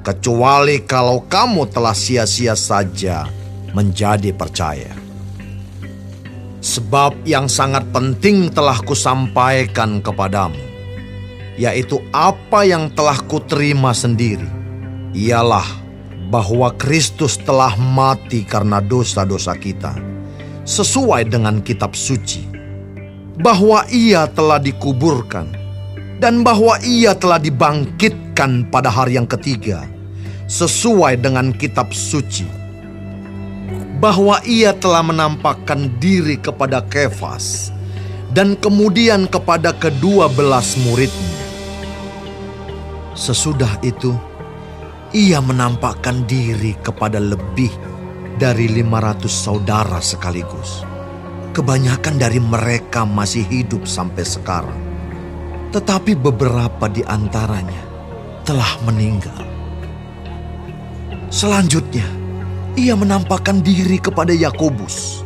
kecuali kalau kamu telah sia-sia saja menjadi percaya. Sebab yang sangat penting telah kusampaikan kepadamu, yaitu apa yang telah kuterima sendiri, ialah bahwa Kristus telah mati karena dosa-dosa kita, sesuai dengan kitab suci, bahwa ia telah dikuburkan, dan bahwa ia telah dibangkitkan pada hari yang ketiga, sesuai dengan kitab suci bahwa ia telah menampakkan diri kepada Kefas dan kemudian kepada kedua belas muridnya. Sesudah itu, ia menampakkan diri kepada lebih dari 500 saudara sekaligus. Kebanyakan dari mereka masih hidup sampai sekarang. Tetapi beberapa di antaranya telah meninggal. Selanjutnya, ia menampakkan diri kepada Yakobus,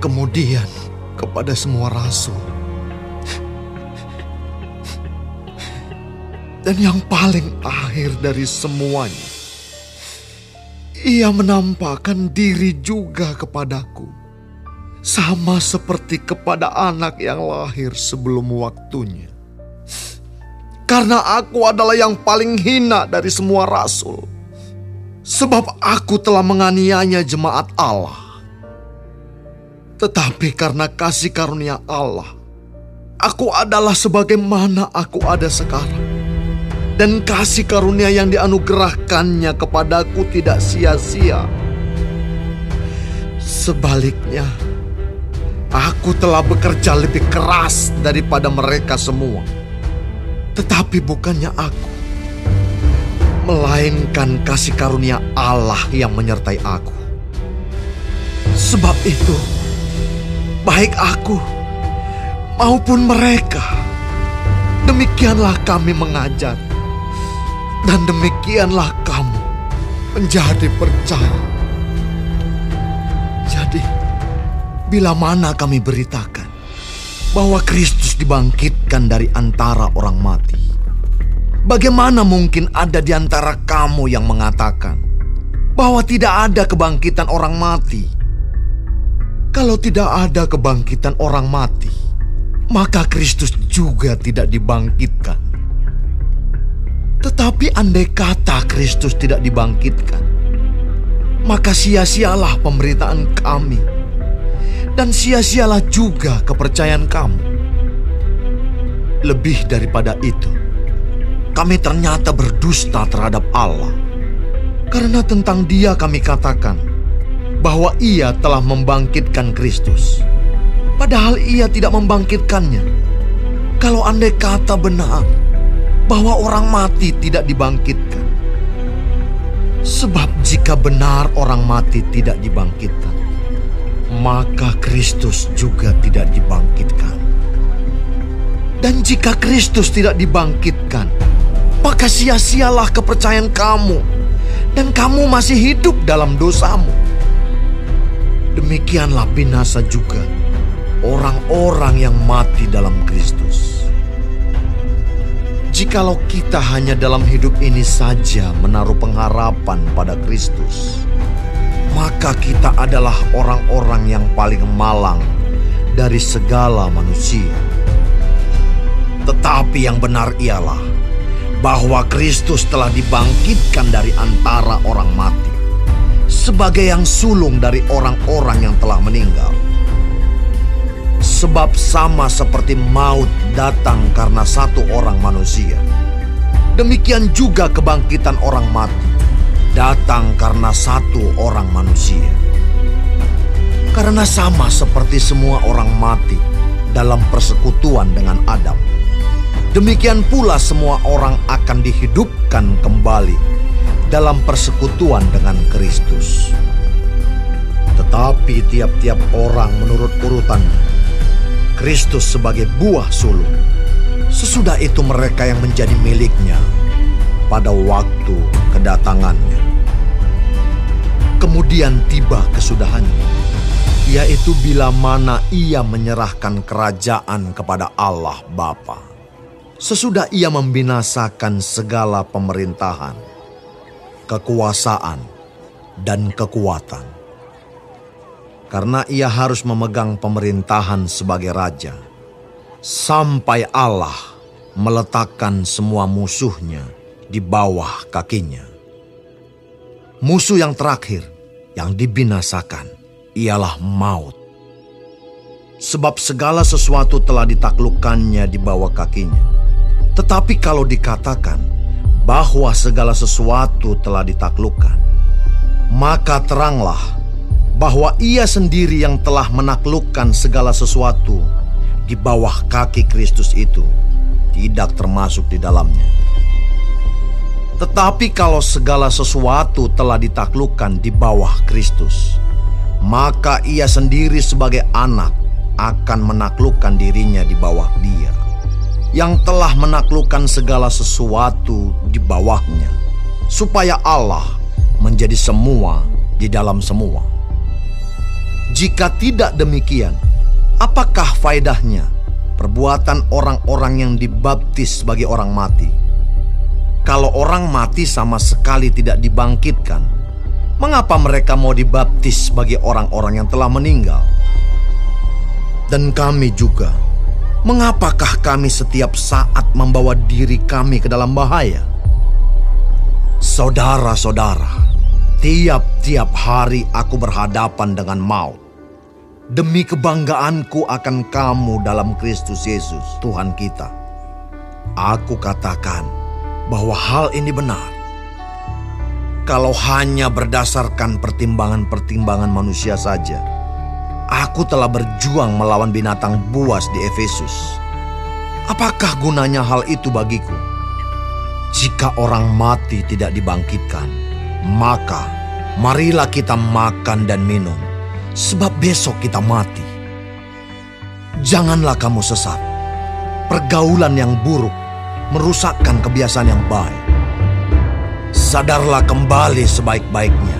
kemudian kepada semua rasul. Dan yang paling akhir dari semuanya, ia menampakkan diri juga kepadaku, sama seperti kepada anak yang lahir sebelum waktunya. Karena aku adalah yang paling hina dari semua rasul sebab aku telah menganiaya jemaat Allah. Tetapi karena kasih karunia Allah, aku adalah sebagaimana aku ada sekarang. Dan kasih karunia yang dianugerahkannya kepadaku tidak sia-sia. Sebaliknya, aku telah bekerja lebih keras daripada mereka semua. Tetapi bukannya aku, melainkan kasih karunia Allah yang menyertai aku. Sebab itu, baik aku maupun mereka, demikianlah kami mengajar, dan demikianlah kamu menjadi percaya. Jadi, bila mana kami beritakan bahwa Kristus dibangkitkan dari antara orang mati, Bagaimana mungkin ada di antara kamu yang mengatakan bahwa tidak ada kebangkitan orang mati? Kalau tidak ada kebangkitan orang mati, maka Kristus juga tidak dibangkitkan. Tetapi andai kata Kristus tidak dibangkitkan, maka sia-sialah pemberitaan kami dan sia-sialah juga kepercayaan kamu. Lebih daripada itu, kami ternyata berdusta terhadap Allah. Karena tentang dia kami katakan bahwa ia telah membangkitkan Kristus. Padahal ia tidak membangkitkannya. Kalau andai kata benar bahwa orang mati tidak dibangkitkan. Sebab jika benar orang mati tidak dibangkitkan, maka Kristus juga tidak dibangkitkan. Dan jika Kristus tidak dibangkitkan, maka sia-sialah kepercayaan kamu, dan kamu masih hidup dalam dosamu. Demikianlah binasa juga orang-orang yang mati dalam Kristus. Jikalau kita hanya dalam hidup ini saja menaruh pengharapan pada Kristus, maka kita adalah orang-orang yang paling malang dari segala manusia. Tetapi yang benar ialah bahwa Kristus telah dibangkitkan dari antara orang mati sebagai yang sulung dari orang-orang yang telah meninggal. Sebab sama seperti maut datang karena satu orang manusia, demikian juga kebangkitan orang mati datang karena satu orang manusia. Karena sama seperti semua orang mati dalam persekutuan dengan Adam Demikian pula semua orang akan dihidupkan kembali dalam persekutuan dengan Kristus. Tetapi tiap-tiap orang menurut urutannya, Kristus sebagai buah sulung. Sesudah itu mereka yang menjadi miliknya pada waktu kedatangannya. Kemudian tiba kesudahannya, yaitu bila mana ia menyerahkan kerajaan kepada Allah Bapa sesudah ia membinasakan segala pemerintahan, kekuasaan, dan kekuatan. Karena ia harus memegang pemerintahan sebagai raja, sampai Allah meletakkan semua musuhnya di bawah kakinya. Musuh yang terakhir yang dibinasakan ialah maut. Sebab segala sesuatu telah ditaklukkannya di bawah kakinya tetapi kalau dikatakan bahwa segala sesuatu telah ditaklukkan, maka teranglah bahwa Ia sendiri yang telah menaklukkan segala sesuatu di bawah kaki Kristus itu tidak termasuk di dalamnya. Tetapi kalau segala sesuatu telah ditaklukkan di bawah Kristus, maka ia sendiri sebagai anak akan menaklukkan dirinya di bawah dia, yang telah menaklukkan segala sesuatu di bawahnya, supaya Allah menjadi semua di dalam semua. Jika tidak demikian, apakah faedahnya perbuatan orang-orang yang dibaptis sebagai orang mati? Kalau orang mati sama sekali tidak dibangkitkan, mengapa mereka mau dibaptis sebagai orang-orang yang telah meninggal? Dan kami juga, mengapakah kami setiap saat membawa diri kami ke dalam bahaya? Saudara-saudara, tiap-tiap hari aku berhadapan dengan maut. Demi kebanggaanku akan kamu dalam Kristus Yesus, Tuhan kita. Aku katakan, bahwa hal ini benar. Kalau hanya berdasarkan pertimbangan-pertimbangan manusia saja, aku telah berjuang melawan binatang buas di Efesus. Apakah gunanya hal itu bagiku? Jika orang mati tidak dibangkitkan, maka marilah kita makan dan minum, sebab besok kita mati. Janganlah kamu sesat. Pergaulan yang buruk merusakkan kebiasaan yang baik. Sadarlah kembali sebaik-baiknya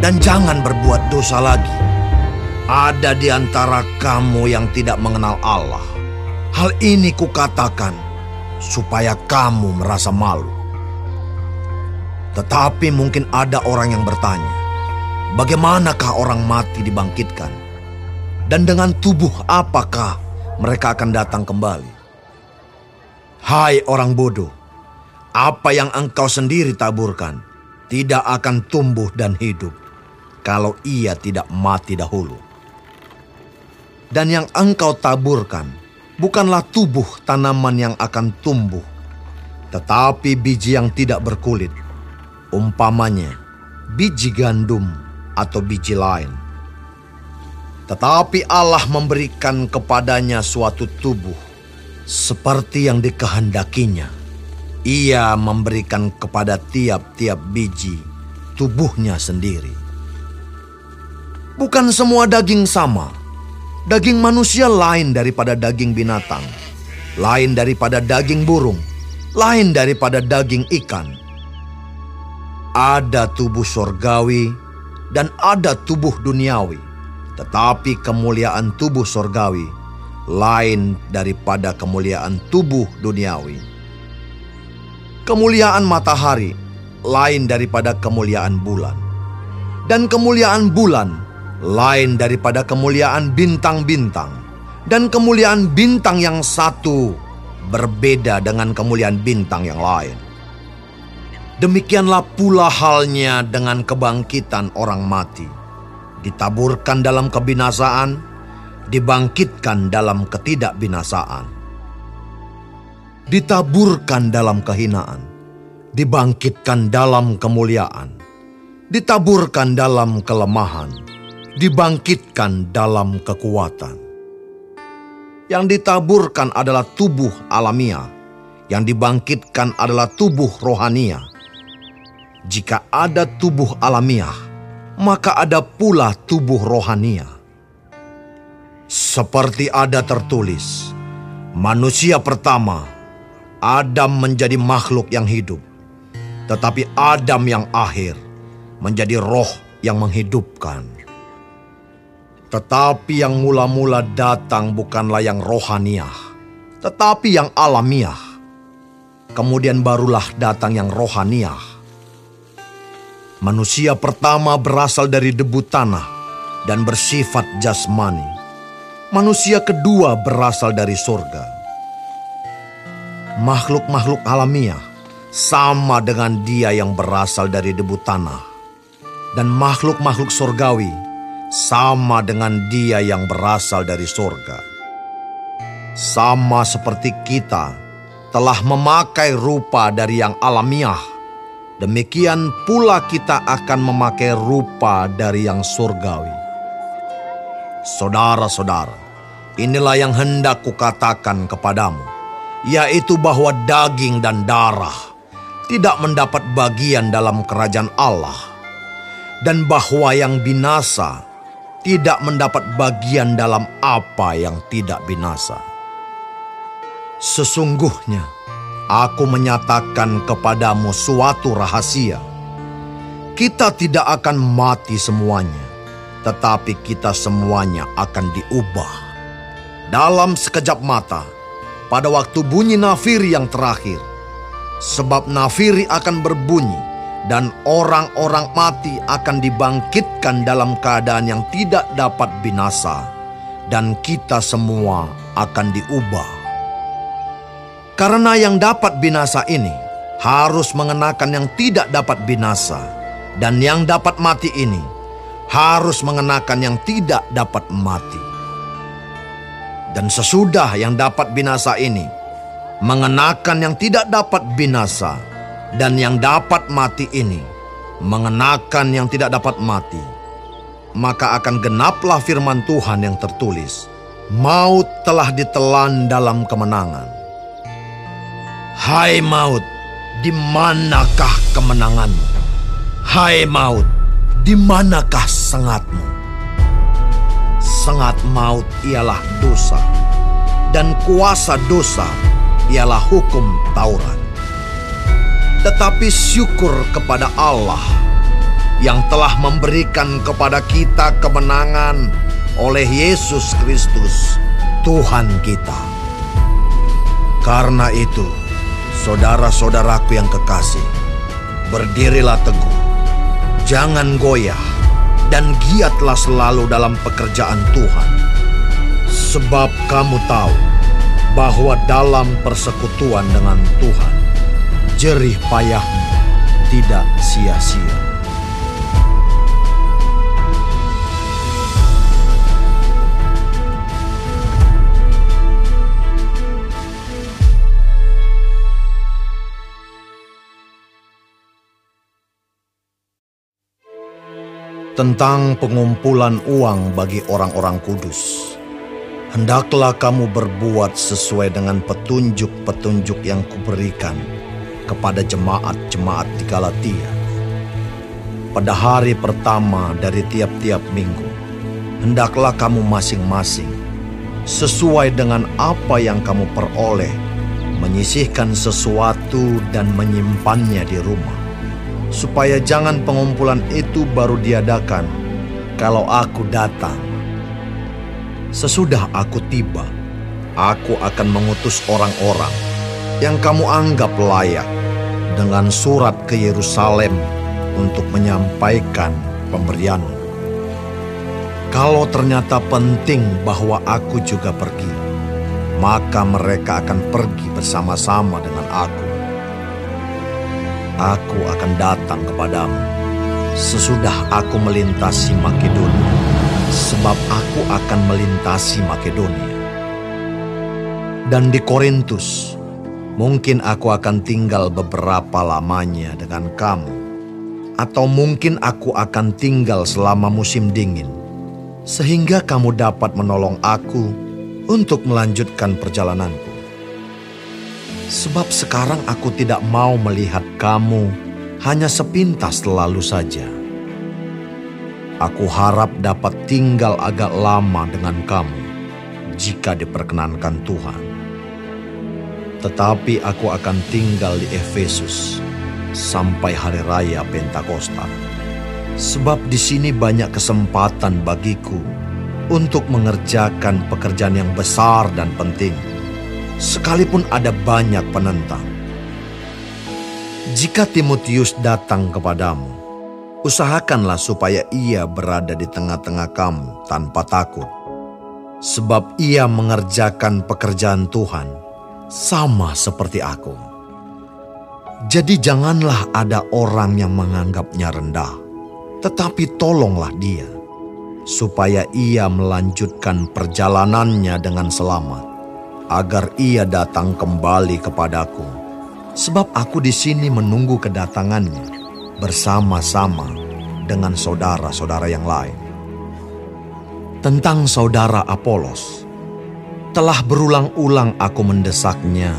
dan jangan berbuat dosa lagi. Ada di antara kamu yang tidak mengenal Allah. Hal ini kukatakan supaya kamu merasa malu. Tetapi mungkin ada orang yang bertanya, bagaimanakah orang mati dibangkitkan? Dan dengan tubuh apakah mereka akan datang kembali? Hai orang bodoh, apa yang engkau sendiri taburkan tidak akan tumbuh dan hidup kalau ia tidak mati dahulu. Dan yang engkau taburkan bukanlah tubuh tanaman yang akan tumbuh, tetapi biji yang tidak berkulit, umpamanya biji gandum atau biji lain. Tetapi Allah memberikan kepadanya suatu tubuh seperti yang dikehendakinya. Ia memberikan kepada tiap-tiap biji tubuhnya sendiri. Bukan semua daging sama. Daging manusia lain daripada daging binatang, lain daripada daging burung, lain daripada daging ikan. Ada tubuh sorgawi dan ada tubuh duniawi, tetapi kemuliaan tubuh sorgawi lain daripada kemuliaan tubuh duniawi. Kemuliaan matahari lain daripada kemuliaan bulan, dan kemuliaan bulan lain daripada kemuliaan bintang-bintang, dan kemuliaan bintang yang satu berbeda dengan kemuliaan bintang yang lain. Demikianlah pula halnya dengan kebangkitan orang mati, ditaburkan dalam kebinasaan dibangkitkan dalam ketidakbinasaan, ditaburkan dalam kehinaan, dibangkitkan dalam kemuliaan, ditaburkan dalam kelemahan, dibangkitkan dalam kekuatan. Yang ditaburkan adalah tubuh alamiah, yang dibangkitkan adalah tubuh rohania. Jika ada tubuh alamiah, maka ada pula tubuh rohania. Seperti ada tertulis, manusia pertama, Adam menjadi makhluk yang hidup. Tetapi Adam yang akhir menjadi roh yang menghidupkan. Tetapi yang mula-mula datang bukanlah yang rohaniah, tetapi yang alamiah. Kemudian barulah datang yang rohaniah. Manusia pertama berasal dari debu tanah dan bersifat jasmani manusia kedua berasal dari surga. Makhluk-makhluk alamiah sama dengan dia yang berasal dari debu tanah. Dan makhluk-makhluk surgawi sama dengan dia yang berasal dari surga. Sama seperti kita telah memakai rupa dari yang alamiah, demikian pula kita akan memakai rupa dari yang surgawi. Saudara-saudara, inilah yang hendak kukatakan kepadamu, yaitu bahwa daging dan darah tidak mendapat bagian dalam kerajaan Allah, dan bahwa yang binasa tidak mendapat bagian dalam apa yang tidak binasa. Sesungguhnya, aku menyatakan kepadamu suatu rahasia. Kita tidak akan mati semuanya, tetapi kita semuanya akan diubah. Dalam sekejap mata, pada waktu bunyi nafiri yang terakhir, sebab nafiri akan berbunyi, dan orang-orang mati akan dibangkitkan dalam keadaan yang tidak dapat binasa, dan kita semua akan diubah. Karena yang dapat binasa ini harus mengenakan yang tidak dapat binasa, dan yang dapat mati ini harus mengenakan yang tidak dapat mati. Dan sesudah yang dapat binasa ini mengenakan yang tidak dapat binasa, dan yang dapat mati ini mengenakan yang tidak dapat mati, maka akan genaplah firman Tuhan yang tertulis, maut telah ditelan dalam kemenangan. Hai maut, di manakah kemenanganmu? Hai maut, di manakah sengatmu? Sengat maut ialah dosa, dan kuasa dosa ialah hukum Taurat tetapi syukur kepada Allah yang telah memberikan kepada kita kemenangan oleh Yesus Kristus, Tuhan kita. Karena itu, saudara-saudaraku yang kekasih, berdirilah teguh, jangan goyah, dan giatlah selalu dalam pekerjaan Tuhan. Sebab kamu tahu bahwa dalam persekutuan dengan Tuhan, jerih payahmu tidak sia-sia. Tentang pengumpulan uang bagi orang-orang kudus. Hendaklah kamu berbuat sesuai dengan petunjuk-petunjuk yang kuberikan kepada jemaat-jemaat di Galatia. Pada hari pertama dari tiap-tiap minggu, hendaklah kamu masing-masing sesuai dengan apa yang kamu peroleh, menyisihkan sesuatu dan menyimpannya di rumah, supaya jangan pengumpulan itu baru diadakan kalau aku datang. Sesudah aku tiba, aku akan mengutus orang-orang yang kamu anggap layak dengan surat ke Yerusalem untuk menyampaikan pemberianmu. Kalau ternyata penting bahwa aku juga pergi, maka mereka akan pergi bersama-sama dengan aku. Aku akan datang kepadamu sesudah aku melintasi Makedonia, sebab aku akan melintasi Makedonia. Dan di Korintus, Mungkin aku akan tinggal beberapa lamanya dengan kamu, atau mungkin aku akan tinggal selama musim dingin, sehingga kamu dapat menolong aku untuk melanjutkan perjalananku. Sebab sekarang aku tidak mau melihat kamu hanya sepintas lalu saja. Aku harap dapat tinggal agak lama dengan kamu jika diperkenankan Tuhan tetapi aku akan tinggal di Efesus sampai hari raya Pentakosta. Sebab di sini banyak kesempatan bagiku untuk mengerjakan pekerjaan yang besar dan penting, sekalipun ada banyak penentang. Jika Timotius datang kepadamu, usahakanlah supaya ia berada di tengah-tengah kamu tanpa takut, sebab ia mengerjakan pekerjaan Tuhan sama seperti aku. Jadi janganlah ada orang yang menganggapnya rendah, tetapi tolonglah dia, supaya ia melanjutkan perjalanannya dengan selamat, agar ia datang kembali kepadaku, sebab aku di sini menunggu kedatangannya bersama-sama dengan saudara-saudara yang lain. Tentang saudara Apolos, telah berulang-ulang aku mendesaknya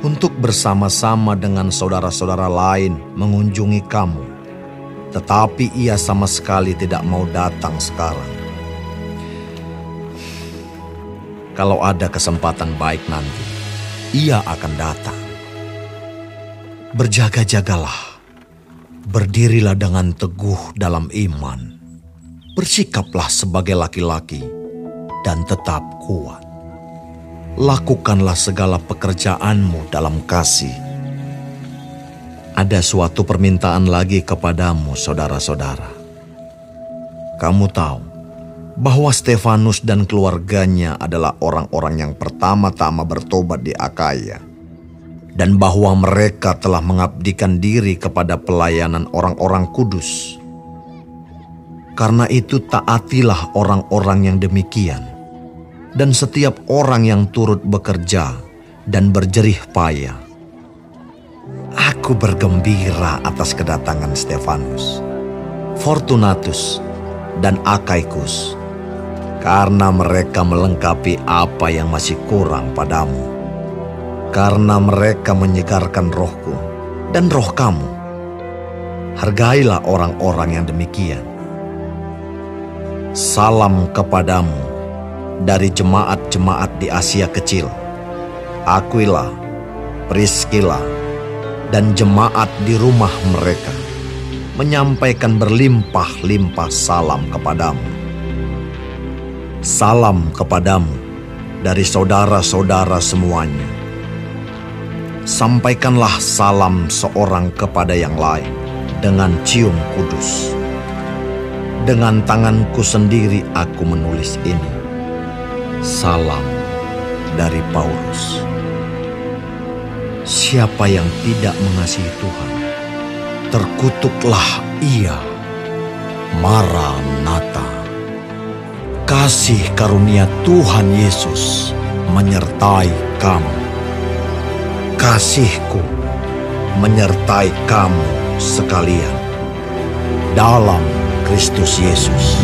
untuk bersama-sama dengan saudara-saudara lain mengunjungi kamu, tetapi ia sama sekali tidak mau datang sekarang. Kalau ada kesempatan baik nanti, ia akan datang. Berjaga-jagalah, berdirilah dengan teguh dalam iman bersikaplah sebagai laki-laki dan tetap kuat. Lakukanlah segala pekerjaanmu dalam kasih. Ada suatu permintaan lagi kepadamu, saudara-saudara. Kamu tahu bahwa Stefanus dan keluarganya adalah orang-orang yang pertama-tama bertobat di Akaya, dan bahwa mereka telah mengabdikan diri kepada pelayanan orang-orang kudus karena itu taatilah orang-orang yang demikian. Dan setiap orang yang turut bekerja dan berjerih payah. Aku bergembira atas kedatangan Stefanus, Fortunatus, dan Akaikus. Karena mereka melengkapi apa yang masih kurang padamu. Karena mereka menyegarkan rohku dan roh kamu. Hargailah orang-orang yang demikian Salam kepadamu dari jemaat-jemaat di Asia Kecil. Aquila, Priscilla, dan jemaat di rumah mereka menyampaikan berlimpah-limpah salam kepadamu. Salam kepadamu dari saudara-saudara semuanya. Sampaikanlah salam seorang kepada yang lain dengan cium kudus. Dengan tanganku sendiri aku menulis ini. Salam dari Paulus. Siapa yang tidak mengasihi Tuhan, terkutuklah ia. Maranatha. Kasih karunia Tuhan Yesus menyertai kamu. Kasihku menyertai kamu sekalian dalam Kristus Yesus.